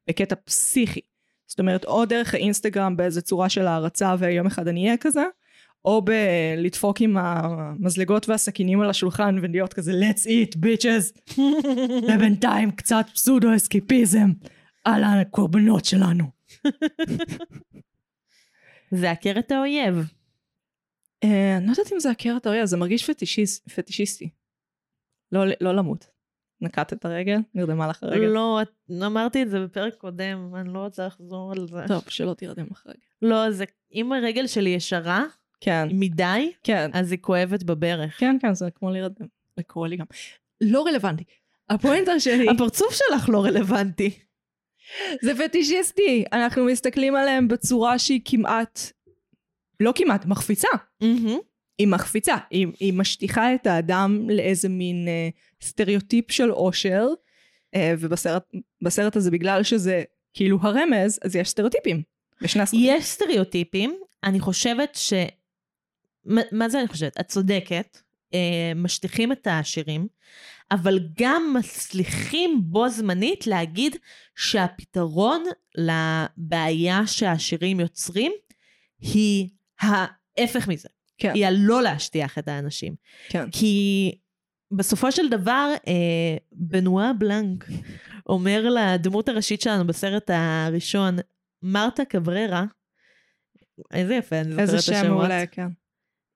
בקטע פסיכי. זאת אומרת, או דרך האינסטגרם באיזה צורה של הערצה ויום אחד אני אהיה כזה, או בלדפוק עם המזלגות והסכינים על השולחן ולהיות כזה let's eat bitches ובינתיים קצת פסודו אסקיפיזם על הקורבנות שלנו. זה עקר את האויב. אה, אני לא יודעת אם זה עקר את האויה, זה מרגיש פטישיס, פטישיסטי. לא, לא למות. נקעת את הרגל, נרדמה לך הרגל. לא, אמרתי את זה בפרק קודם, אני לא רוצה לחזור על זה. טוב, שלא תירדם לך רגל. לא, זה, אם הרגל שלי ישרה כן, מדי, כן, אז היא כואבת בברך. כן, כן, זה כמו להירדם. קורה לי גם. לא רלוונטי. הפואנטה שלי, הפרצוף שלך לא רלוונטי. זה פטישיסטי. אנחנו מסתכלים עליהם בצורה שהיא כמעט, לא כמעט, מחפיצה. מהמם. היא מחפיצה. היא, היא משטיחה את האדם לאיזה מין אה, סטריאוטיפ של אושר, אה, ובסרט בסרט הזה, בגלל שזה כאילו הרמז, אז יש סטריאוטיפים. בשני הסרטים. יש סטריאוטיפים, אני חושבת ש... מה, מה זה אני חושבת? את צודקת, אה, משטיחים את העשירים, אבל גם מצליחים בו זמנית להגיד שהפתרון לבעיה שהעשירים יוצרים היא ההפך מזה. כן. היא הלא להשטיח את האנשים. כן. כי בסופו של דבר, אה, בנואה בלנק אומר לדמות הראשית שלנו בסרט הראשון, מרתה קבררה, איזה יפה, אני זוכרת את איזה השמות. שם מעולה, כן.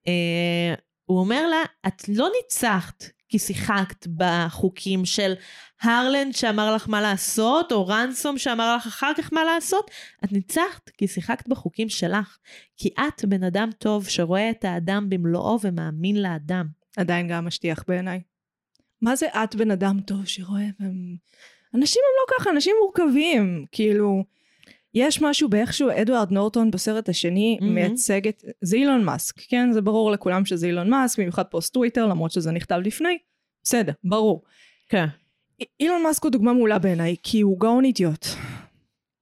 אה, הוא אומר לה, את לא ניצחת כי שיחקת בחוקים של הרלנד שאמר לך מה לעשות, או רנסום שאמר לך אחר כך מה לעשות, את ניצחת כי שיחקת בחוקים שלך. כי את בן אדם טוב שרואה את האדם במלואו ומאמין לאדם. עדיין גם משטיח בעיניי. מה זה את בן אדם טוב שרואה? אנשים הם לא ככה, אנשים מורכבים. כאילו, יש משהו באיכשהו אדוארד נורטון בסרט השני מהמם. מייצג את... זה אילון מאסק, כן? זה ברור לכולם שזה אילון מאסק, במיוחד פוסט טוויטר, למרות שזה נכתב לפני. בסדר, ברור. כן. אילון מאסק הוא דוגמה מעולה בעיניי, כי הוא גאון אידיוט.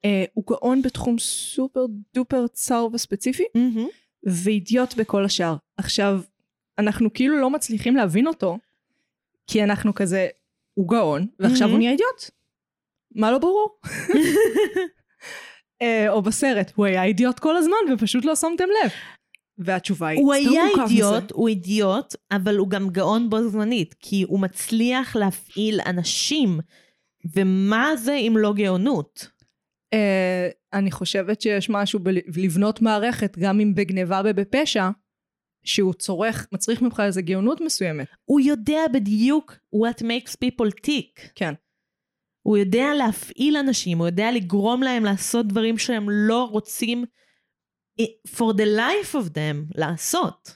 אה, הוא גאון בתחום סופר דופר צר וספציפי, ואידיוט בכל השאר. עכשיו, אנחנו כאילו לא מצליחים להבין אותו, כי אנחנו כזה, הוא גאון, ועכשיו Mhm. הוא נהיה אידיוט. מה לא ברור? אה, או בסרט, הוא היה אידיוט כל הזמן ופשוט לא שמתם לב. והתשובה היא, הוא "זה היה מורכב מזה." אידיוט, הוא אידיוט, אבל הוא גם גאון בו זמנית, כי הוא מצליח להפעיל אנשים, ומה זה אם לא גאונות? אה, אני חושבת שיש משהו בלבנות מערכת, גם אם בגניבה ובפשע, שהוא צורך, מצריך ממך איזו גאונות מסוימת. הוא יודע בדיוק what makes people tick. כן. הוא יודע להפעיל אנשים, הוא יודע לגרום להם לעשות דברים שהם לא רוצים eh, for the life of them לעשות.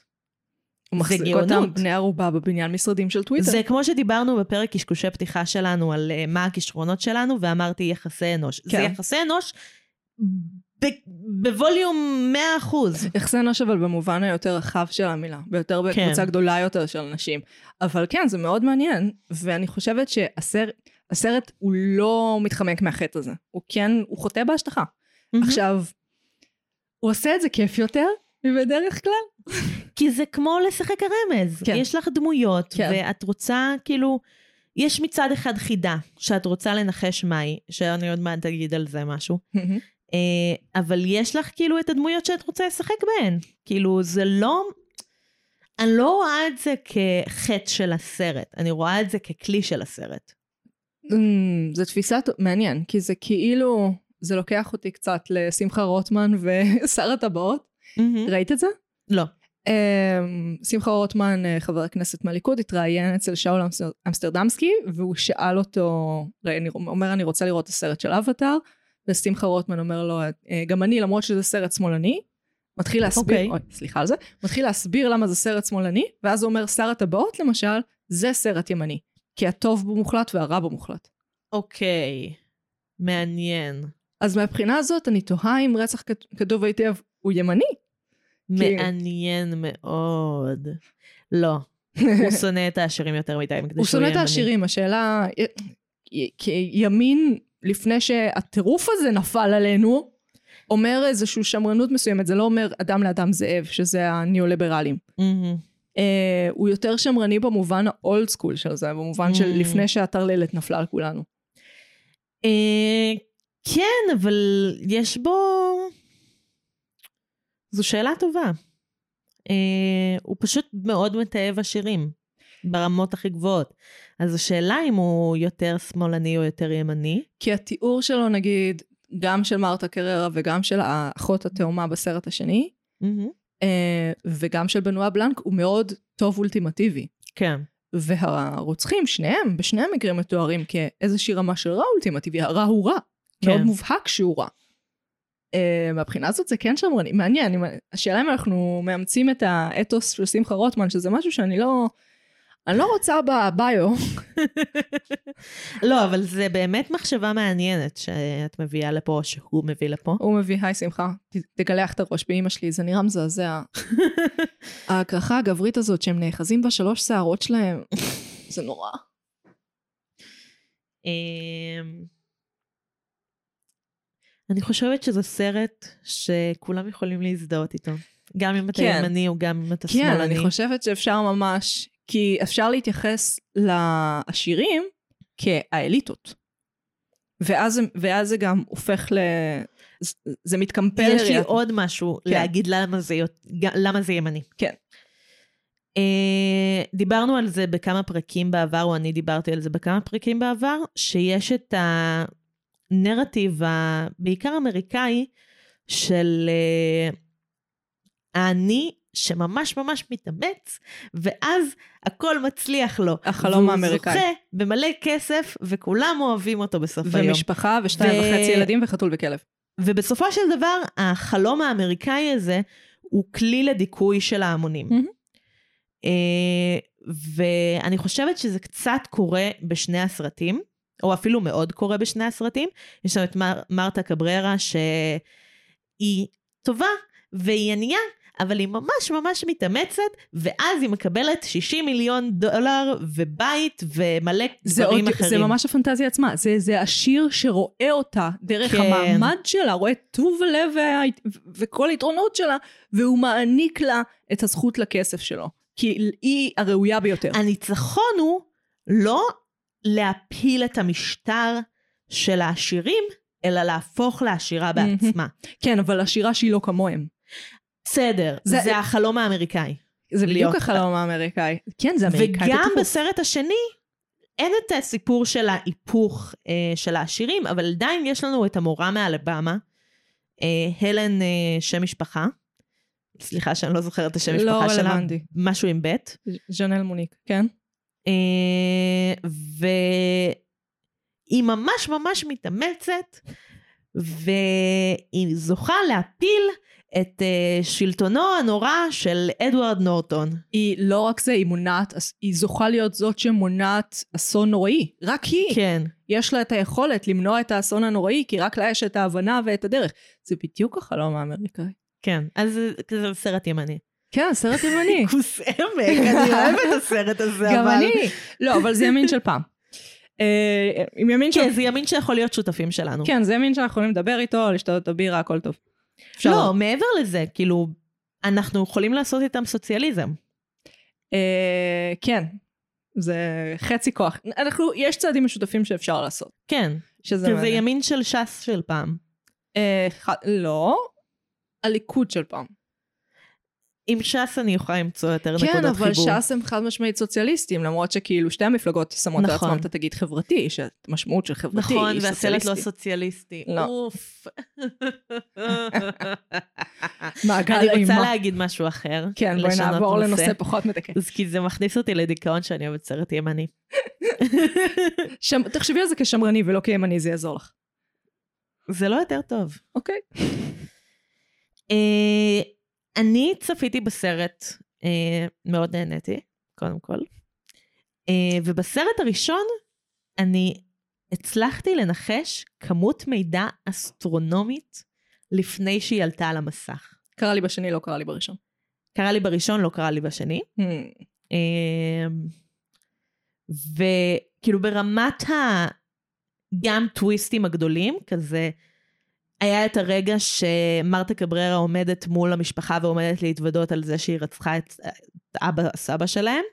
הוא זה מחזיק. אותם בני ערובה בבניין משרדים של טוויטר. זה כמו שדיברנו בפרק קשקושי פתיחה שלנו על uh, מה הכישרונות שלנו, ואמרתי יחסי אנוש. זה כן. יחסי אנוש בווליום 100%. יחסי אנוש אבל במובן היותר רחב של המילה, ביותר בקבוצה כן. גדולה יותר של אנשים. אבל כן, זה מאוד מעניין, ואני חושבת שהסרט הסרט הוא לא מתחמק מהחטא הזה. הוא כן, הוא חוטא בהשטחה. עכשיו, הוא עושה את זה כיף יותר מבדרך כלל. כי זה כמו לשחק הרמז. כן. יש לך דמויות, כן. ואת רוצה, כאילו, יש מצד אחד חידה, שאת רוצה לנחש מהי, שאני עוד מעט אגיד על זה משהו. אה, אבל יש לך כאילו את הדמויות שאת רוצה לשחק בהן. כאילו, זה לא... אני לא רואה את זה כחטא של הסרט, אני רואה את זה ככלי של הסרט. אמ, זו תפיסה מעניין, כי זה כאילו, זה לוקח אותי קצת לשמחה רוטמן ושר הטבעות. ראית את זה? לא. אמ, שמחה רוטמן, אה, חבר הכנסת מהליכוד, התראיין אצל שאול אמסטר- אמסטרדמסקי, והוא שאל אותו, ראי, אני- אומר, אני רוצה לראות את הסרט של אבטאר, ושמחה רוטמן אומר לו, "אה, גם אני, למרות שזה סרט שמאלני, מתחיל להסביר, אוקיי. אוי, סליחה על זה, מתחיל להסביר למה זה סרט שמאלני, ואז הוא אומר, שר הטבעות למשל, זה סרט ימני, כי הטוב בו מוחלט והרע בו מוחלט. אוקיי. מעניין. אז מהבחינה הזאת, אני תוהה אם רצח כת- כתוב היטב הוא ימני. כי- מעניין מאוד. לא. הוא שונא את העשירים יותר מדי, הוא שונא את. העשירים, השאלה, כי ימין, לפני שהטירוף הזה נפל עלינו, אומר איזושהי שמרנות מסוימת, זה לא אומר אדם לאדם זאב, שזה הניאו-ליברלים. מהמם. אה, הוא יותר שמרני במובן האולד סקול של זה, במובן של Mm. לפני שהטרללת נפלה על כולנו. אה, כן, אבל יש בו... זו שאלה טובה. אה, הוא פשוט מאוד מתעב עשירים, ברמות הכי גבוהות. אז השאלה אם הוא יותר שמאלני או יותר ימני. כי התיאור שלו, נגיד, גם של מרתה קררה וגם של האחות התאומה בסרט השני, מהמם. אה, וגם של בנואה בלנק, הוא מאוד טוב אולטימטיבי. כן. והרוצחים, שניהם, בשני המקרים מתוארים כאיזושהי רמה של רע אולטימטיבי, הרע הוא רע. כן. מאוד מובהק שהוא רע. Uh, מהבחינה הזאת זה כן שמרני, מעניין, השאלה אם אנחנו מאמצים את האתוס של שמחה רוטמן, שזה משהו שאני לא... אני לא רוצה בביו. לא, אבל זה באמת מחשבה מעניינת שאת מביאה לפה, או שהוא מביא לפה. הוא מביא, היי שמחה, תגלח את הראש באימא שלי, זה נראה מזעזע. ההקרחה הגברית הזאת שהם נאחזים בשלוש שערות שלהם, זה נורא. אמ, אני חושבת שזה סרט שכולם יכולים להזדהות איתו. גם אם אתה כן. ימני או גם אם אתה כן, שמאלני. אני חושבת שאפשר ממש, כי אפשר להתייחס לעשירים כאליטות. ואז, ואז זה גם הופך ל... זה- מתקמפל יש לי עוד משהו כן. להגיד למה זה, למה זה ימני. כן. Uh, דיברנו על זה בכמה פרקים בעבר, או אני דיברתי על זה בכמה פרקים בעבר, שיש את הנרטיב הבעיקר אמריקאי של uh, האני שממש ממש מתאמץ, ואז הכל מצליח לו. החלום האמריקאי. והוא זוכה במלא כסף, וכולם אוהבים אותו בסוף היום. ומשפחה ושתיים ו- וחצי ילדים וחתול וכלב. ובסופו של דבר, החלום האמריקאי הזה הוא כלי לדיכוי של ההמונים. אה, ואני חושבת שזה קצת קורה בשני הסרטים, או אפילו מאוד קורה בשני הסרטים. יש לנו את מר, מרתה קבררה, שהיא טובה והיא ענייה, אבל היא ממש ממש מתאמצת, ואז היא מקבלת 60 מיליון דולר ובית ומלא זה, דברים עוד, אחרים. זה ממש הפנטזיה עצמה, זה, זה השיר שרואה אותה דרך כן. המעמד שלה, רואה טוב הלב וה, וכל היתרונות שלה, והוא מעניק לה את הזכות לכסף שלו. כי היא הראויה ביותר. הניצחון הוא לא להפיל את המשטר של העשירים, אלא להפוך לעשירה. בעצמה. כן, אבל השירה שהיא לא כמוהם. בסדר, זה- זה, החלום האמריקאי. זה בדיוק החלום האמריקאי. כן, זה אמריקאי. וגם בטירוף. בסרט השני, אין את הסיפור של ההיפוך אה, של העשירים, אבל עדיין יש לנו את המורה מאלבמה, אה, הלן אה, שם משפחה. סליחה שאני לא זוכרת את השם לא משפחה שלה. משהו עם ב'. ז'נל מוניק, כן? אה, והיא ממש ממש מתאמצת, והיא זוכה להפיל את אה, שלטונו הנורא של אדוארד נורטון. היא לא רק זה, היא מונעת, היא זוכה להיות זאת שמונעת אסון נוראי. רק היא. כן. יש לה את היכולת למנוע את האסון הנוראי, כי רק לה יש את ההבנה ואת הדרך. זה בדיוק החלום האמריקאי. כן, אז זה- סרט ימני. כן, סרט ימני. כוס עמק, אני אוהבת את הסרט הזה, גם אבל... אני. לא, אבל זה ימין של פעם. אה, עם ימין של... כן, זה ימין שיכול להיות שותפים שלנו. כן, זה ימין שאנחנו יכולים לדבר איתו, לשתות את הבירה, הכל טוב. אפשר. לא, מעבר לזה, כאילו, אנחנו יכולים לעשות איתם סוציאליזם. אה, כן. זה חצי כוח. אנחנו, יש צעדים משותפים שאפשר לעשות. כן, שזה כזה מעניין. ימין של ש"ס של פעם. אה, ח- לא. הליכוד של פעם. עם ש"ס אני יכולה למצוא יותר נקודות כן, חיבור. אבל ש"ס הם חד משמעית סוציאליסטים, למרות שכאילו שתי המפלגות שמות נכון. לעצמם את התגיד חברתי, שהמשמעות של חברתי נכון, היא והסרט לא סוציאליסטי. לא. אוף. מעגל אני רוצה אימה. להגיד משהו אחר. כן, בואי נעבור לנושא פחות מדכא. אז כי זה מכניס אותי לדיכאון שאני אוהבת סרט ימני. שם- תחשבי על זה כשמרני ולא כימני, זה יעזור לך. זה לא יותר טוב. אוקיי. אה, אני צפיתי בסרט, אה, מאוד נהניתי, קודם כל. אה, ובסרט הראשון, אני הצלחתי לנחש כמות מידע אסטרונומית לפני שהיא עלתה על המסך. קרה לי בשני, לא קרה לי בראשון. קרה לי בראשון, לא קרה לי בשני. Hmm. אמ, וכאילו ברמת ה... גם טוויסטים הגדולים, כזה, היה את הרגע שמרתה קבררה עומדת מול המשפחה ועומדת להתוודות על זה שהיא רצחה את, אבא, סבא שלהם,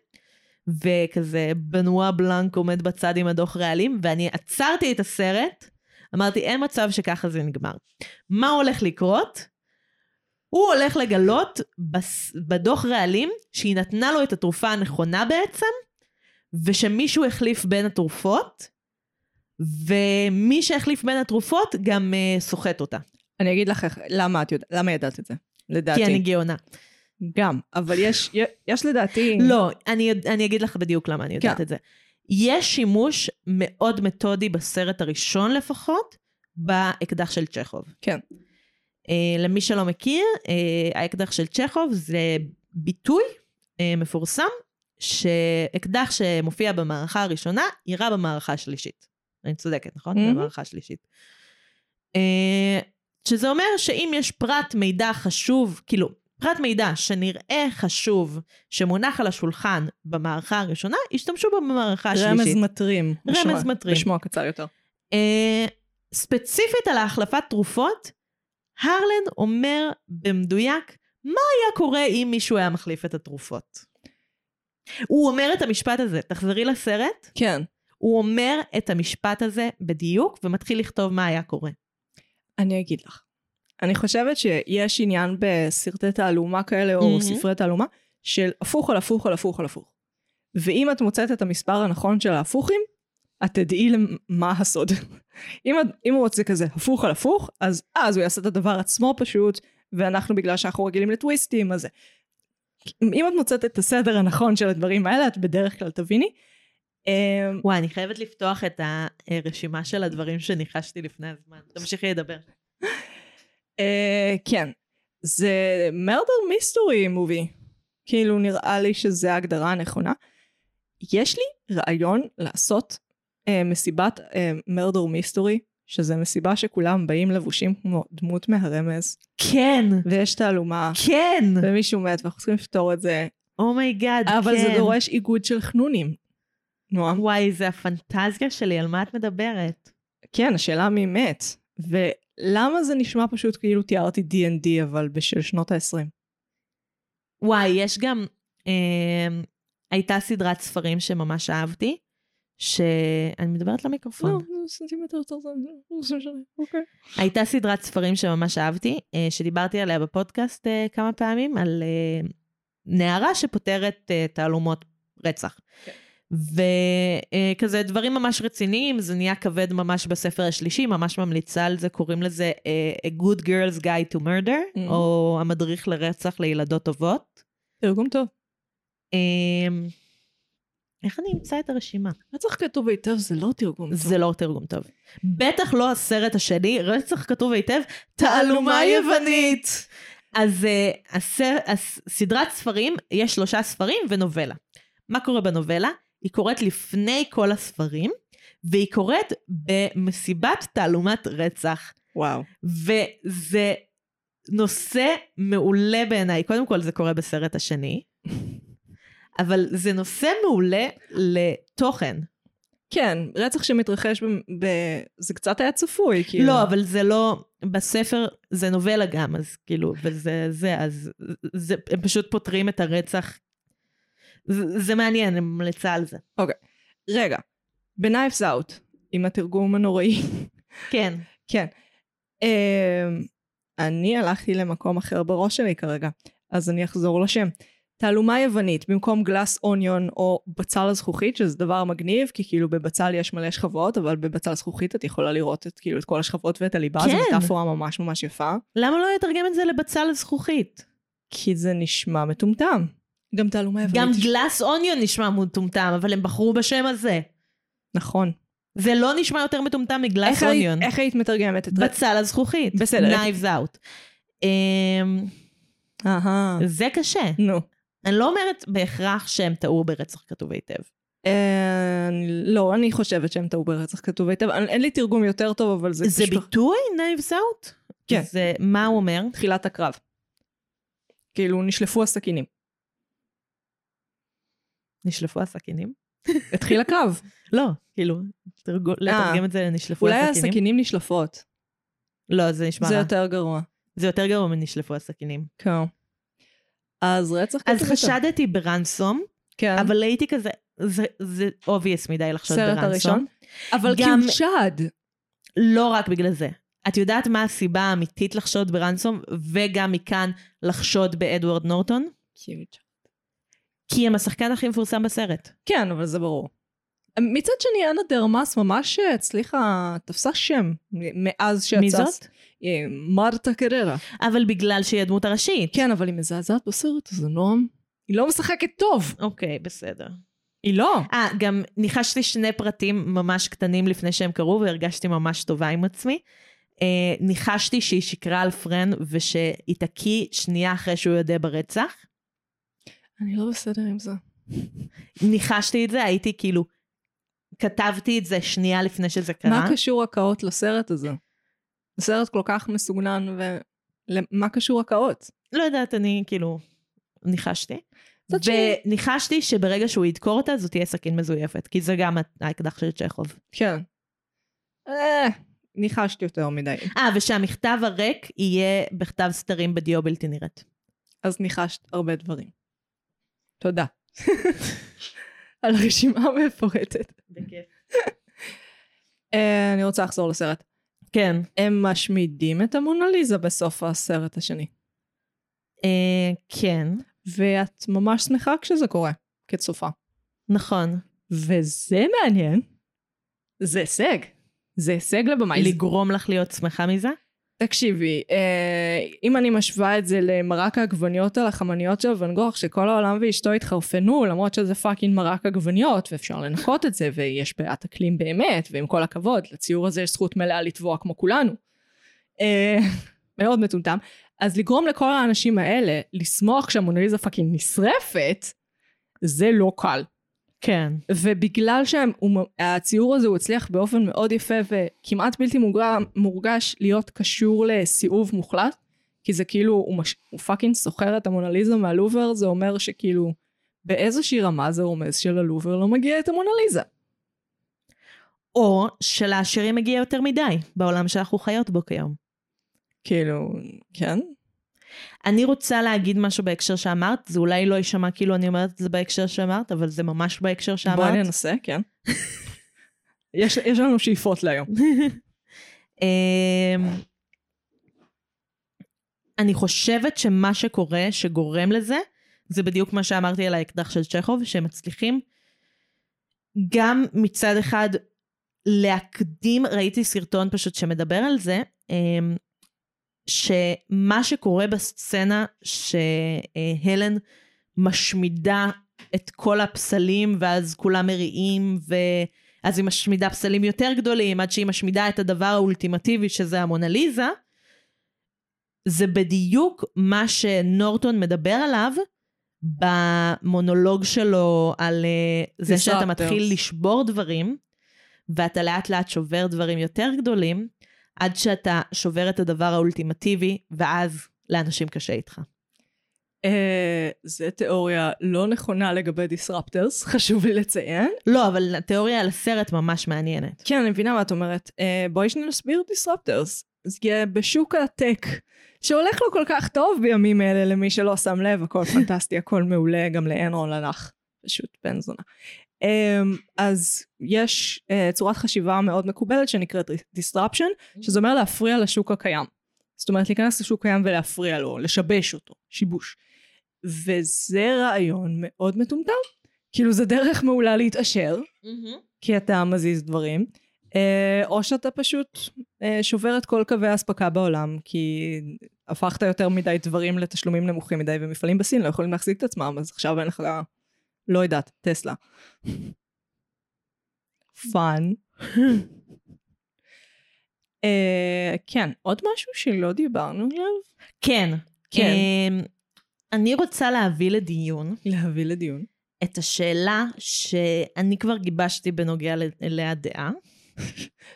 וכזה בנואה בלנק עומד בצד עם הדוח רעלים, ואני עצרתי את הסרט, אמרתי, אין מצב שככה זה נגמר. מה הולך לקרות? הוא הולך לגלות בס... בדוח רעלים שהיא נתנה לו את התרופה הנכונה בעצם, ושמישהו החליף בין התרופות, ומי שהחליף בין התרופות גם uh, סוחט אותה. אני אגיד לך למה את יודעת, למה ידעת את זה? לדעתי. כי אני גאונה. גם, אבל יש, יש לדעתי... לא, אני, אני אגיד לך בדיוק למה אני יודעת כן. את זה. יש שימוש מאוד מתודי בסרט הראשון לפחות, באקדח של צ'כוב. כן. Uh, למי שלא מכיר, uh, האקדח של צ'כוב זה ביטוי uh, מפורסם שאקדח שמופיע במערכה הראשונה, יירה במערכה השלישית. אני צודקת, נכון? Mhm. במערכה השלישית. אה, שזה אומר שאם יש פרט מידע חשוב, כאילו, פרט מידע שנראה חשוב, שמונח על השולחן במערכה הראשונה, ישתמשו בו במערכה השלישית. רמז מטרים. רמז מטרים. בשמו הקצר יותר. אה, ספציפית על ההחלפת תרופות, הרלן אומר במדויק מה היה קורה אם מישהו היה מחליף את התרופות. הוא אומר את המשפט הזה, תחזרי לסרט, כן. הוא אומר את המשפט הזה בדיוק ומתחיל לכתוב מה היה קורה. אני אגיד לך. אני חושבת שיש עניין בסרטי תעלומה כאלה, או Mhm. ספרי תעלומה, של הפוך על הפוך על הפוך על הפוך. ואם את מוצאת את המספר הנכון של ההפוכים, את תדעי למ- מה הסוד. אם, אם הוא רוצה כזה הפוך על הפוך, אז אז הוא יעשה את הדבר עצמו פשוט, ואנחנו בגלל שאנחנו רגילים לטוויסטים, אז. אם את מוצאת את הסדר הנכון של הדברים האלה, את בדרך כלל תביני. אמ, וואי, אני חייבת לפתוח את הרשימה של הדברים שניחשתי לפני הזמן. תמשיכי לדבר. אה, כן. זה murder mystery movie. כאילו נראה לי שזה ההגדרה הנכונה. יש לי רעיון לעשות אה, מסיבת murder mystery, שזה מסיבה שכולם באים לבושים כמו דמות מהרמז, כן, ויש תעלומה, כן, ומישהו מת ואנחנו צריכים לפתור את זה, oh my god, כן. אבל זה דורש איגוד של חנונים. נועם. וואי, זה הפנטזיה שלי, על מה את מדברת? כן, השאלה מי מת. ולמה זה נשמע פשוט כאילו תיארתי D&D אבל בשל שנות ה-20? וואי, יש גם... אה, הייתה סדרת ספרים שממש אהבתי, שאני מדברת למיקרופון. לא, זה סנטימטר יותר זמן, לא אוקיי. הייתה סדרת ספרים שממש אהבתי, אה, שדיברתי עליה בפודקאסט אה, כמה פעמים, על אה, נערה שפותרת אה, תעלומות רצח. כן. וכזה דברים ממש רציניים, זה נהיה כבד ממש בספר השלישי, ממש ממליצה על זה, קוראים לזה אה, A Good Girl's Guide to Murder, Mhm. או המדריך לרצח לילדות טובות. תרגום טוב. אה, איך אני אמצא את הרשימה? רצח כתוב היטב זה לא תרגום טוב. זה לא תרגום טוב. בטח לא הסרט השני, רצח כתוב היטב, תעלומה יוונית. אז uh, הסר, הס, סדרת ספרים, יש שלושה ספרים ונובלה. מה קורה בנובלה? היא קורית לפני כל הספרים, והיא קורית במסיבת תעלומת רצח. וואו. וזה נושא מעולה בעיניי. קודם כל זה קורה בסרט השני, אבל זה נושא מעולה לתוכן. כן, רצח שמתרחש ב... ב... זה קצת היה צפוי, כאילו. לא, אבל זה לא, בספר זה נובלה גם, אז כאילו, וזה זה, אז זה, הם פשוט פותרים את הרצח. זה, זה מעניין, אני ממליצה על זה. רגע, ב-Knives Out, עם התרגום הנוראי. כן. כן. אמ, אני הלכתי למקום אחר בראש שלי כרגע, אז אני אחזור לשם. תעלומה יוונית, במקום גלאס אוניון או בצל הזכוכית, שזה דבר מגניב, כי כאילו בבצל יש מלא שכבות, אבל בבצל זכוכית את יכולה לראות את, כאילו, את כל השכבות ואת הליבה, זו כן. מטאפורה ממש ממש יפה, למה לא לתרגם את זה לבצל זכוכית? כי זה נשמע מטומטם. גם תעלומה יוונית. גם גלאס אוניון נשמע מטומטם, אבל הם בחרו בשם הזה. נכון. זה לא נשמע יותר מטומטם מגלאס אוניון. איך היית מתרגמת את... בצל הזכוכית. בסדר. Knives out. אמ, אהה. זה קשה. נו. אני לא אומרת בהכרח שהם טעו ברצח כתוב היטב. אה, לא, אני חושבת שהם טעו ברצח כתוב היטב. אין לי תרגום יותר טוב, אבל זה זה ביטוי? Knives out? כן. זה, מה הוא אומר? תחילת הקרב. כאילו, נשלפו הסכינים. נשלפו הסכינים? התחיל הקרב. לא, כאילו, תרגו- לתרגם את זה לנשלפו אולי הסכינים? הסכינים נשלפות. לא, זה נשמע זה רע. יותר גרוע. זה יותר גרוע מנשלפו הסכינים. כן. אז רצח אז. חשדתי ברנסום, כן. אבל הייתי כזה, זה- זה obvious מדי לחשוד סרט ברנסום. הראשון. אבל כי הוא שד. לא רק בגלל זה. את יודעת מה הסיבה האמיתית לחשוד ברנסום, וגם מכאן לחשוד באדוארד נורטון? כי הם השחקן הכי מפורסם בסרט. כן, אבל זה ברור. מצד שני, אנה דרמאס ממש הצליחה, תפסה שם מאז שיצא. מי זאת? אה, מרתה קררה. אבל בגלל שהיא הדמות הראשית. כן, אבל היא מזעזעת בסרט הזה, נועם. היא לא משחקת טוב. אוקיי, בסדר. היא לא. אה, גם ניחשתי שני פרטים ממש קטנים לפני שהם קרו, והרגשתי ממש טובה עם עצמי. אה, ניחשתי שהיא שקרה על פרן, ושהיא תקיא שנייה אחרי שהוא יודע ברצח. אני לא בסדר עם זה. ניחשתי את זה, הייתי כאילו, כתבתי את זה שנייה לפני שזה קרה. מה קשור הקאות לסרט הזה? הסרט כל כך מסוגנן, ומה קשור הקאות? לא יודעת, אני כאילו, ניחשתי. וניחשתי שברגע שהוא ידקור אותה, זאת תהיה סכין מזויפת, כי זה גם האקדח של צ'כוב. כן. אה, ניחשתי יותר מדי. אה, ושהמכתב הריק יהיה בכתב סתרים בדיו בלתי נראית. אז ניחשת הרבה דברים. תודה. על הרשימה המפורטת. אה, אני רוצה לחזור לסרט. כן. הם משמידים את המונליזה בסוף הסרט השני. אה, כן, ואת ממש שמחה כשזה קורה, כצופה. נכון. וזה מעניין. זה הישג. זה הישג לבמאי. לגרום לך להיות שמחה מזה? תקשיבי, אה, אם אני משווה את זה למרק העגבניות על החמניות של ואן גוך, שכל העולם ואשתו התחרפנו, למרות שזה fucking מרק עגבניות, ואפשר לנקות את זה, ויש בעיית אקלים באמת, ועם כל הכבוד, לציור הזה יש זכות מלאה לטבוע כמו כולנו. אה, מאוד מטומטם. אז לגרום לכל האנשים האלה לשמוח כשהמונליזה fucking נשרפת, זה לא קל. כן. ובגלל שהציור הזה הוא הצליח באופן מאוד יפה וכמעט בלתי מורגש, מורגש להיות קשור לסיאוב מוחלט, כי זה כאילו, הוא, מש, הוא פאקינג סוחר את המונליזה מהלובר, זה אומר שכאילו באיזושהי רמה זה רומז שללובר לא מגיע את המונליזה. או שלעשירים מגיע יותר מדי, בעולם שאנחנו חיות בו כיום. כאילו, כן? אני רוצה להגיד משהו בהקשר שאמרת, זה אולי לא יישמע כאילו אני אומרת את זה בהקשר שאמרת, אבל זה ממש בהקשר שאמרת. בואי ננסה, כן. יש, יש לנו שאיפות להיום. אמ, אני חושבת שמה שקורה, שגורם לזה, זה בדיוק מה שאמרתי על האקדח של צ'כוב, שהם מצליחים גם מצד אחד להקדים, ראיתי סרטון פשוט שמדבר על זה, אמ, שמה שקורה בסצנה שהלן משמידה את כל הפסלים ואז כולם מריעים ואז היא משמידה פסלים יותר גדולים עד שהיא משמידה את הדבר האולטימטיבי שזה המונליזה, זה בדיוק מה שנורטון מדבר עליו במונולוג שלו על אה, זה שאתה. מתחיל לשבור דברים ואתה לאט לאט שובר דברים יותר גדולים עד שאתה שובר את הדבר האולטימטיבי ואז לאנשים קשה איתך. אה, זה תיאוריה לא נכונה לגבי דיסרפטרס, חשוב לי לציין. לא, אבל התיאוריה על הסרט ממש מעניינת. כן, אני מבינה מה את אומרת. אה, בואי שניה נסביר. אז יהיה בשוק הטק, שהולך לו כל כך טוב בימים אלה, למי שלא שם לב, הכל פנטסטי, הכל מעולה, גם לאנרון הלך. פשוט בן זונה. Um, אז יש uh, צורת חשיבה מאוד מקובלת שנקראת disruption, שזה אומר להפריע לשוק הקיים. זאת אומרת להיכנס לשוק קיים ולהפריע לו, לשבש אותו, שיבוש. וזה רעיון מאוד מטומטם. כאילו זה דרך מעולה להתעשר, כי אתה מזיז דברים, אה, או שאתה פשוט אה, שובר את כל קווי האספקה בעולם, כי הפכת יותר מדי דברים לתשלומים נמוכים מדי, ומפעלים בסין לא יכולים להחזיק את עצמם, אז עכשיו אין לך, לא יודעת, טסלה. fun. אה, כן, עוד משהו שלא דיברנו עליו? כן. כן. אמ, אני רוצה להביא לדיון להביא לדיון. את השאלה שאני כבר גיבשתי בנוגע אליה דעה,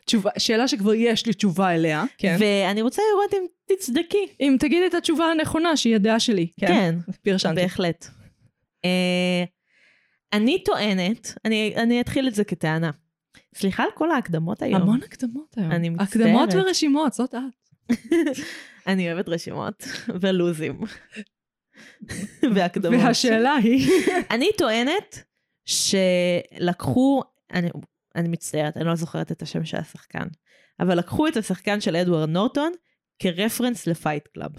תשובה, שאלה שכבר יש לי תשובה אליה, כן. ואני רוצה לראות אם תצדקי. אם תגידי את התשובה הנכונה, שהיא הדעה שלי. כן, פרשנתי. בהחלט. אה, אני טוענת, אני אני אתחיל את זה כטענה. סליחה על כל ההקדמות היום. המון הקדמות היום. אני מצטערת. הקדמות ורשימות, זאת את. אני אוהבת רשימות ולוזים. והקדמות. והשאלה היא... אני טוענת שלקחו, אני, אני מצטערת, אני לא זוכרת את השם של השחקן, אבל לקחו את השחקן של אדוארד נורטון כ reference ל Fight Club.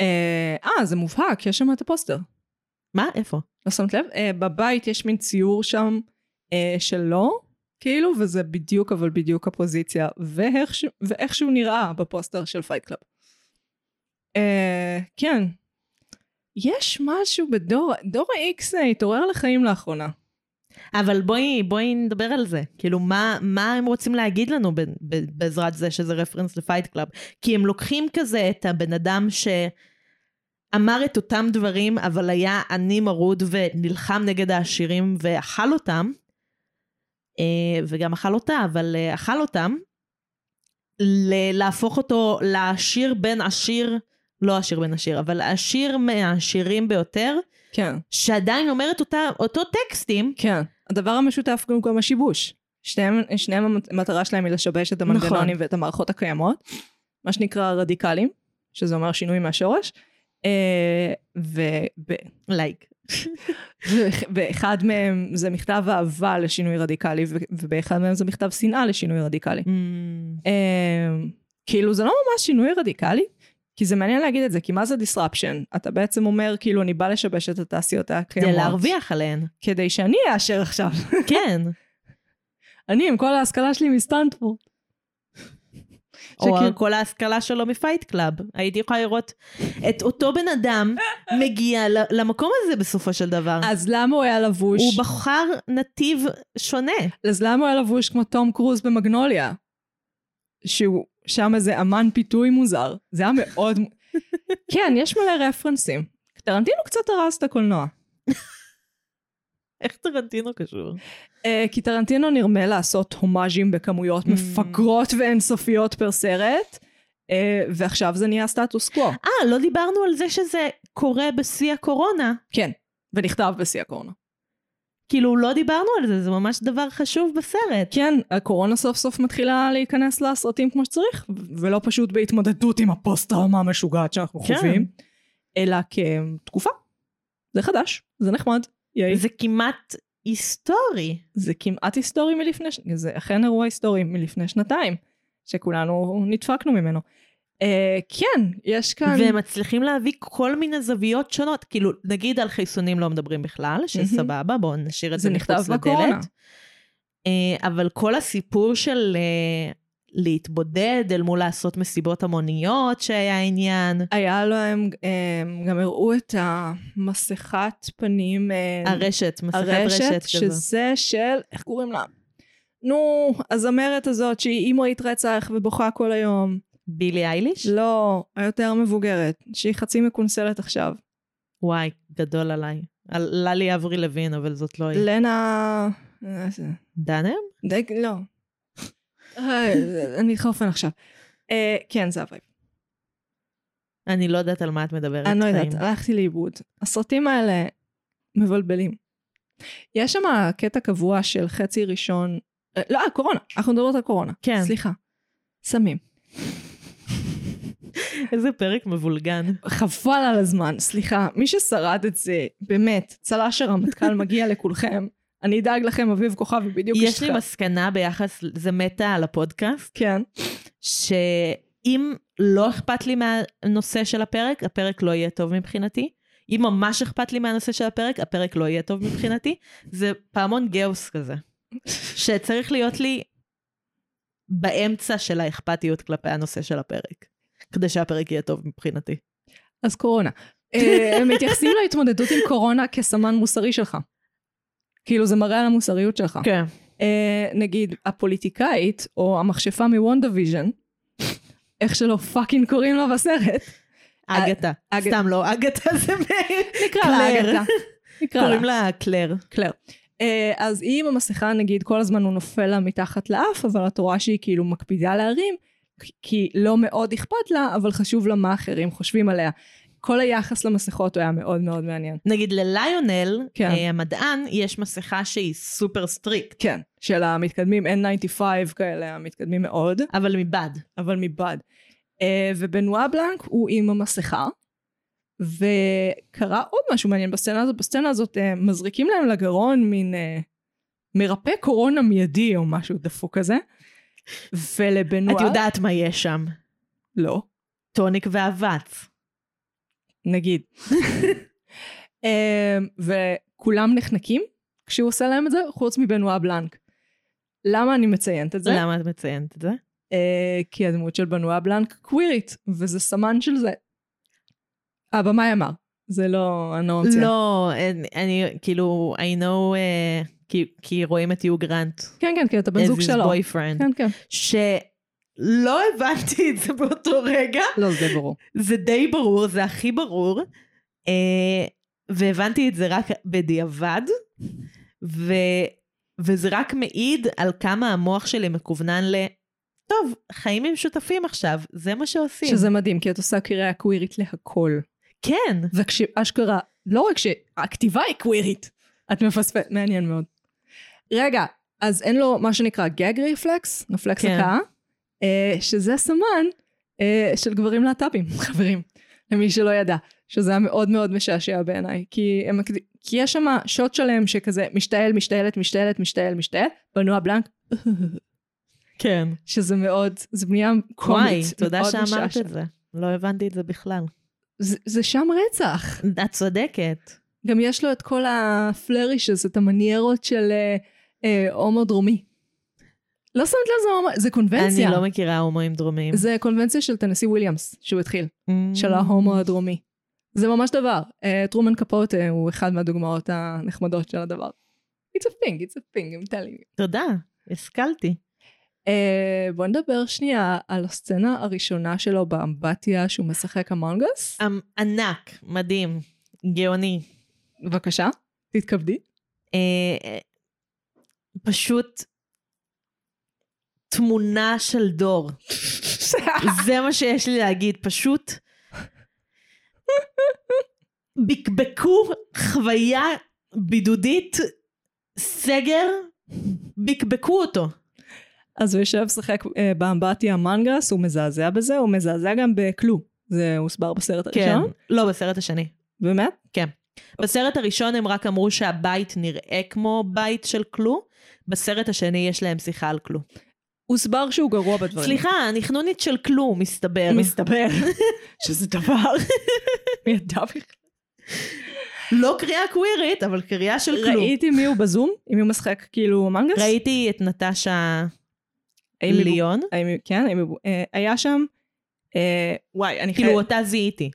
אה, אה, זה מובהק, יש שם את הפוסטר. מה? איפה? לא שמת לב? אה, בבית יש מין ציור שם אה, שלו, כאילו, וזה בדיוק, אבל בדיוק הפוזיציה, ואיך, ש... ואיך שהוא נראה בפוסטר של Fight Club. אה, כן. יש משהו בדור, דור ה-X אה, התעורר לחיים לאחרונה. אבל בואי, בואי נדבר על זה. כאילו, מה, מה הם רוצים להגיד לנו ב, ב, בעזרת זה שזה reference ל Fight Club? כי הם לוקחים כזה את הבן אדם ש... אמר את אותם דברים, אבל היה עני מרוד ונלחם נגד העשירים ואכל אותם, אה, וגם אכל אותה, אבל אה, אכל אותם, להפוך אותו לעשיר בן עשיר, לא עשיר בן עשיר, אבל עשיר מהעשירים ביותר, כן, שעדיין אומר את אותה, אותו טקסטים, כן. הדבר המשותף הוא גם השיבוש. שניהם, שניהם המט- המטרה שלהם היא לשבש את המנגנונים ואת המערכות הקיימות, מה שנקרא רדיקלים, שזה אומר שינוי מהשורש. אה, וב- לייק. באחד מהם זה מכתב אהבה לשינוי רדיקלי, ובאחד מהם זה מכתב שנאה לשינוי רדיקלי. Mm, אה, כאילו זה לא ממש שינוי רדיקלי, כי זה מעניין להגיד את זה, כי מה זה disruption? אתה בעצם אומר, כאילו, אני בא לשבש את התעשיות הקיימות. כדי להרוויח עליהן. כדי שאני אאשר עכשיו. כן. אני עם כל ההשכלה שלי מסטנפורד. או שכאילו- כל ההשכלה שלו מ Fight Club. הייתי יכולה לראות את אותו בן אדם מגיע למקום הזה בסופו של דבר. אז למה הוא היה לבוש? הוא בחר נתיב שונה. אז למה הוא היה לבוש כמו תום קרוז במגנוליה? שהוא שם איזה אמן פיתוי מוזר. זה היה מאוד... כן, יש מלא רפרנסים. טרנטינו קצת הרס את הקולנוע. איך טרנטינו קשור? Uh, כי טרנטינו נרמה לעשות הומאז'ים בכמויות Mm. מפגרות ואינסופיות פר סרט, uh, ועכשיו זה נהיה סטטוס קוו. אה, לא דיברנו על זה שזה קורה בשיא הקורונה. כן, ונכתב בשיא הקורונה. כאילו, לא דיברנו על זה, זה ממש דבר חשוב בסרט. כן, הקורונה סוף סוף מתחילה להיכנס לסרטים כמו שצריך, ולא פשוט בהתמודדות עם הפוסט-טראומה המשוגעת שאנחנו כן. חווים, אלא כתקופה. זה חדש, זה נחמד. ייי. זה כמעט היסטורי. זה כמעט היסטורי מלפני, ש- זה אכן אירוע היסטורי מלפני שנתיים, שכולנו נדפקנו ממנו. אה, כן, יש כאן... והם מצליחים להביא כל מיני זוויות שונות. כאילו, נגיד על חיסונים לא מדברים בכלל, שסבבה, בואו נשאיר את זה, זה מחוץ בקורונה. לדלת. אה, אבל כל הסיפור של אה, להתבודד אל מול לעשות מסיבות המוניות שהיה עניין, היה להם, הם גם הראו את המסכת פנים, אה, הרשת, מסכת הרשת, רשת כזו. שזה של, איך קוראים לה? נו, הזמרת הזאת שהיא אימורית רצח ובוכה כל היום. בילי אייליש? לא, היותר מבוגרת, שהיא חצי מקונסלת עכשיו. וואי, גדול עליי. על ללי אברי לוין, אבל זאת לא היא. לנה... אה, דנם? די, לא. אני אתחרפן עכשיו. אה, כן, זה ה vibe. אני לא יודעת על מה את מדברת. אני לא יודעת. הלכתי לאיבוד. הסרטים האלה מבלבלים. יש שם קטע קבוע של חצי ראשון, אה, לא, אה, קורונה, אנחנו מדברות על קורונה. כן. סליחה. סמים. איזה פרק מבולגן. חבל על הזמן, סליחה. מי ששרד את זה, באמת, צל"ש הרמטכ"ל מגיע לכולכם. אני אדאג לכם, אביב כוכבי בדיוק יש לי השתחרר. מסקנה ביחס, זה מטה על הפודקאסט, כן. שאם לא אכפת לי מהנושא של הפרק, הפרק לא יהיה טוב מבחינתי. אם ממש אכפת לי מהנושא של הפרק, הפרק לא יהיה טוב מבחינתי. זה פעמון גאוס כזה, שצריך להיות לי באמצע של האכפתיות כלפי הנושא של הפרק, כדי שהפרק יהיה טוב מבחינתי. אז קורונה. אה, הם מתייחסים להתמודדות עם קורונה כסמן מוסרי שלך. כאילו זה מראה על המוסריות שלך. כן. אה, נגיד הפוליטיקאית או המכשפה מ WandaVision, איך שלא fucking קוראים לה בסרט, אגתה. אג- סתם לא, אגתה זה מ... נקרא לה. אגתה. נקרא קוראים לה לה קלר. קלר. אה, אז היא עם המסכה נגיד כל הזמן הוא נופל לה מתחת לאף, אבל את רואה שהיא כאילו מקפידה להרים, כי לא מאוד אכפת לה, אבל חשוב לה מה אחרים חושבים עליה. כל היחס למסכות הוא היה מאוד מאוד מעניין. נגיד לליונל, כן. אה, המדען, יש מסכה שהיא super strict, כן, של המתקדמים N95 כאלה, המתקדמים מאוד. אבל מבד. אבל מבד. Uh, ובנואה בלאנק הוא עם המסכה, וקרה עוד משהו מעניין בסצנה הזאת, בסצנה הזאת uh, מזריקים להם לגרון מין uh, מרפא קורונה מיידי או משהו דפוק כזה, ולבנועה... את יודעת מה יש שם. לא, טוניק ואבץ. נגיד. uh, וכולם נחנקים כשהוא עושה להם את זה, חוץ מבנועה בלנק. למה אני מציינת את זה? למה את מציינת את זה? אה, כי הדמות של בנועה בלנק קווירית, וזה סמן של זה. הבמאי אמר, זה לא, אני לא ממציאה. לא, אני- אני כאילו, I know, אה, כי- כי רואים את יו גרנט. כן, כן, כי אתה בן זוג as his שלו. boyfriend. כן, כן. לא הבנתי את זה באותו רגע. לא, זה ברור. זה די ברור, זה הכי ברור. אה, והבנתי את זה רק בדיעבד, ו, וזה רק מעיד על כמה המוח שלי מכוונן ל... טוב, חיים עם שותפים עכשיו, זה מה שעושים. שזה מדהים, כי את עושה קריאה קווירית להכל. כן, וכשאשכרה, לא רק שהכתיבה היא קווירית, את מפספסת, מעניין מאוד. רגע, אז אין לו מה שנקרא גג ריפלקס, רפלקס כן. הקאה, אה, שזה סמן אה, של גברים להט"בים, חברים, למי שלא ידע, שזה היה מאוד מאוד משעשע בעיניי, כי, הם, כי יש שם שוט שלם שכזה משתעל, משתעלת, משתעלת, משתעל, משתעל, בנוע בלנק, כן. שזה מאוד, זה בנייה וואי, קומית, תודה מאוד שאמרת. את זה. לא הבנתי את זה בכלל. זה, זה שם רצח. את צודקת. גם יש לו את כל הפלרישס, את המניירות של אה, אה, הומו דרומי. לא שמת לזה הומו, זה קונבנציה. אני לא מכירה הומואים דרומיים. זה קונבנציה של טנסי וויליאמס, שהוא התחיל, Mm. של ההומו הדרומי. זה ממש דבר. אה, טרומן קפוט אה, הוא אחד מהדוגמאות הנחמדות של הדבר. It's a thing, it's a thing, I'm telling you. תודה, השכלתי. אה, בוא נדבר שנייה על הסצנה הראשונה שלו באמבטיה שהוא משחק המונגס. אמ, ענק, מדהים, גאוני. בבקשה, תתכבדי. אה, פשוט תמונה של דור. זה מה שיש לי להגיד, פשוט בקבקו חוויה בידודית, סגר, בקבקו אותו. אז הוא יושב לשחק אה, באמבטיה מנגס, הוא מזעזע בזה, הוא מזעזע גם בכלו. זה הוסבר בסרט כן, הראשון? לא, בסרט השני. באמת? כן. בסרט הראשון הם רק אמרו שהבית נראה כמו בית של כלו, בסרט השני יש להם שיחה על כלו. הוסבר שהוא גרוע בדברים. סליחה, אני חנונית של כלום, מסתבר. מסתבר שזה דבר. מי ידע בכלל? לא קריאה קווירית, אבל קריאה של כלום. ראיתי מי הוא בזום, מי הוא משחק כאילו מנגס. ראיתי את נטשה ליון, כן, אה, היה שם, אה, וואי, אני כאילו חייבת, אותה זיהיתי.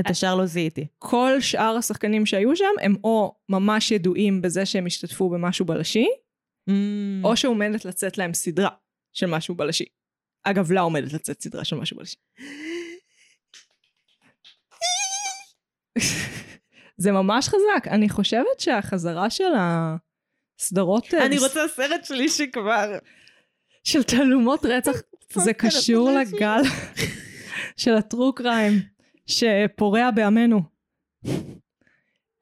את השאר לא זיהיתי. כל שאר השחקנים שהיו שם, הם או ממש ידועים בזה שהם השתתפו במשהו בלשי, Mm. או שעומדת לצאת להם סדרה של משהו בלשי. אגב, לה עומדת לצאת סדרה של משהו בלשי. זה ממש חזק. אני חושבת שהחזרה של הסדרות... אה, אני רוצה סרט שלישי כבר. של תעלומות רצח, זה קשור. לגל של הטרו קריים שפורע בעמנו.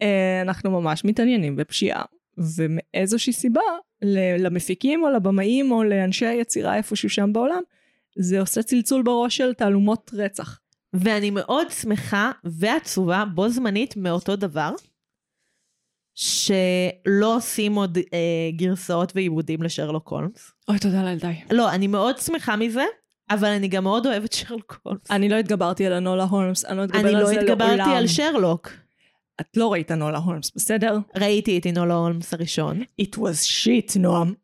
אה, אנחנו ממש מתעניינים בפשיעה, ומאיזושהי סיבה, למפיקים או לבמאים או לאנשי היצירה איפשהו שם בעולם, זה עושה צלצול בראש של תעלומות רצח. ואני מאוד שמחה ועצובה בו זמנית מאותו דבר, שלא עושים עוד אה, גרסאות ועיבודים לשרלוק הולמס. אוי, תודה לאל, די. לא, אני מאוד שמחה מזה, אבל אני גם מאוד אוהבת שרלוק הולמס. אני לא התגברתי על הנולה הולמס, אני לא אתגבר אני על לא זה לעולם. התגברתי על שרלוק. את לא ראית נולה הולמס, בסדר? ראיתי את אינולה הולמס הראשון. It was shit, נועם.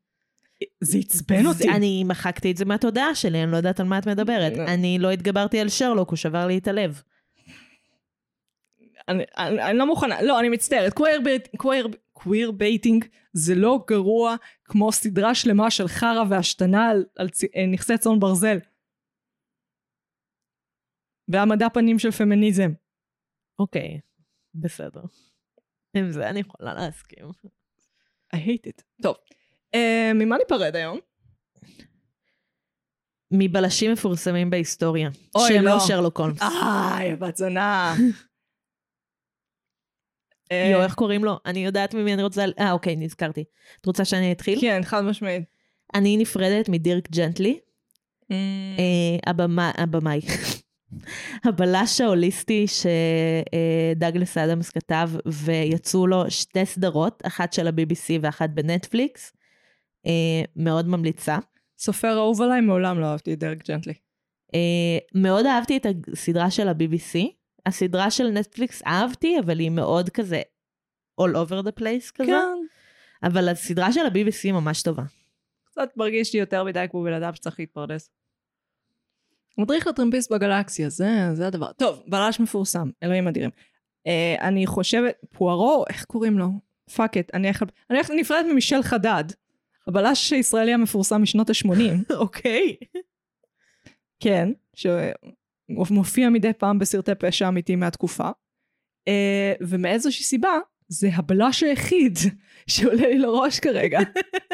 זה עצבן אותי. אני מחקתי את זה מהתודעה שלי, אני לא יודעת על מה את מדברת. לא. אני לא התגברתי על שרלוק, הוא שבר לי את הלב. אני, אני, אני לא מוכנה, לא, אני מצטערת, queer, bait, queer, queer baiting זה לא גרוע כמו סדרה שלמה של חרא והשתנה על, על צ, אה, נכסי צאן ברזל. והעמדה פנים של פמיניזם. אוקיי, בסדר. עם זה אני יכולה להסכים. I hate it. טוב, אה, ממה ניפרד היום? מבלשים מפורסמים בהיסטוריה. אוי, שהם לא. לא שרלוק הולמס. איי, בת זונה. אה, יואו, איך קוראים לו? אני יודעת ממי אני רוצה... אה, אוקיי, נזכרתי. את רוצה שאני אתחיל? כן, חד משמעית. אני נפרדת מדירק ג'נטלי, אה, הבמה- הבמאי. הבלש ההוליסטי שדאגלס אדמס כתב, ויצאו לו שתי סדרות, אחת של ה-BBC ואחת בנטפליקס. אה, מאוד ממליצה. סופר אהוב עליי, מעולם לא אהבתי את דרק ג'נטלי. אה, מאוד אהבתי את הסדרה של ה-BBC. הסדרה של נטפליקס אהבתי, אבל היא מאוד כזה all over the place כזה. כן. אבל הסדרה של ה-BBC ממש טובה. קצת מרגיש לי יותר מדי כמו בן אדם שצריך להתפרנס. מדריך לטרמפיסט בגלקסיה, זה, זה הדבר. טוב, בלש מפורסם, אלוהים אדירים. Uh, אני חושבת, פוארו, איך קוראים לו? fuck it, אני הולכת אני הולכת נפרדת ממישל חדד, הבלש הישראלי המפורסם משנות ה-80. אוקיי. כן, שמופיע מדי פעם בסרטי פשע אמיתי מהתקופה. אה, ומאיזושהי סיבה, זה הבלש היחיד שעולה לי לראש כרגע.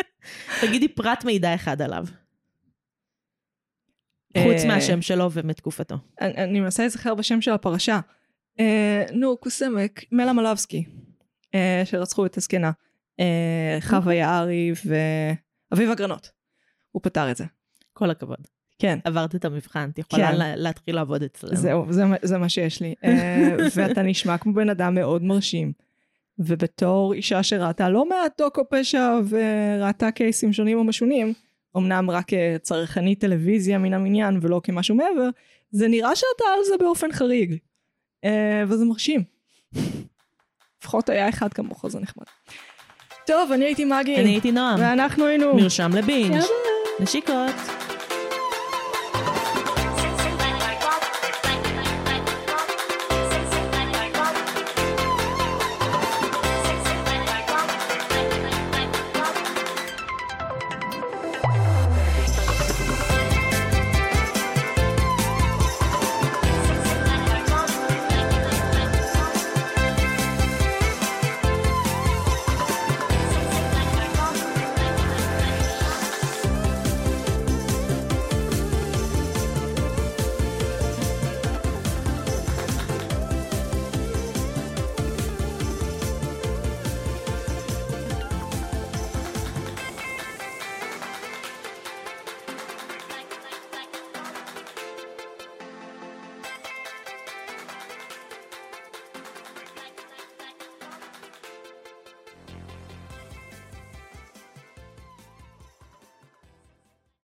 תגידי פרט מידע אחד עליו. אה, חוץ מהשם שלו ומתקופתו. אני, מנסה להיזכר בשם של הפרשה. אה, נו, קוסמק, מלה מלבסקי, אה, שרצחו את הזקנה. אה, חווה יערי ואביב אגרנות. הוא פתר את זה. כל הכבוד. כן. עברת את המבחן, את יכולה כן. לה- להתחיל לעבוד אצלנו. זהו, זה, זה מה שיש לי. אה, ואתה נשמע כמו בן אדם מאוד מרשים. ובתור אישה שראתה לא מעט דוקו פשע וראתה קייסים שונים ומשונים, אמנם רק כצרכנית טלוויזיה מן המניין ולא כמשהו מעבר, זה נראה שאתה על זה באופן חריג. אה, וזה מרשים. לפחות היה אחד כמוך, זה נחמד. טוב, אני הייתי מגי. אני הייתי נועם. ואנחנו היינו... מרשם לבינג'. נשיקות.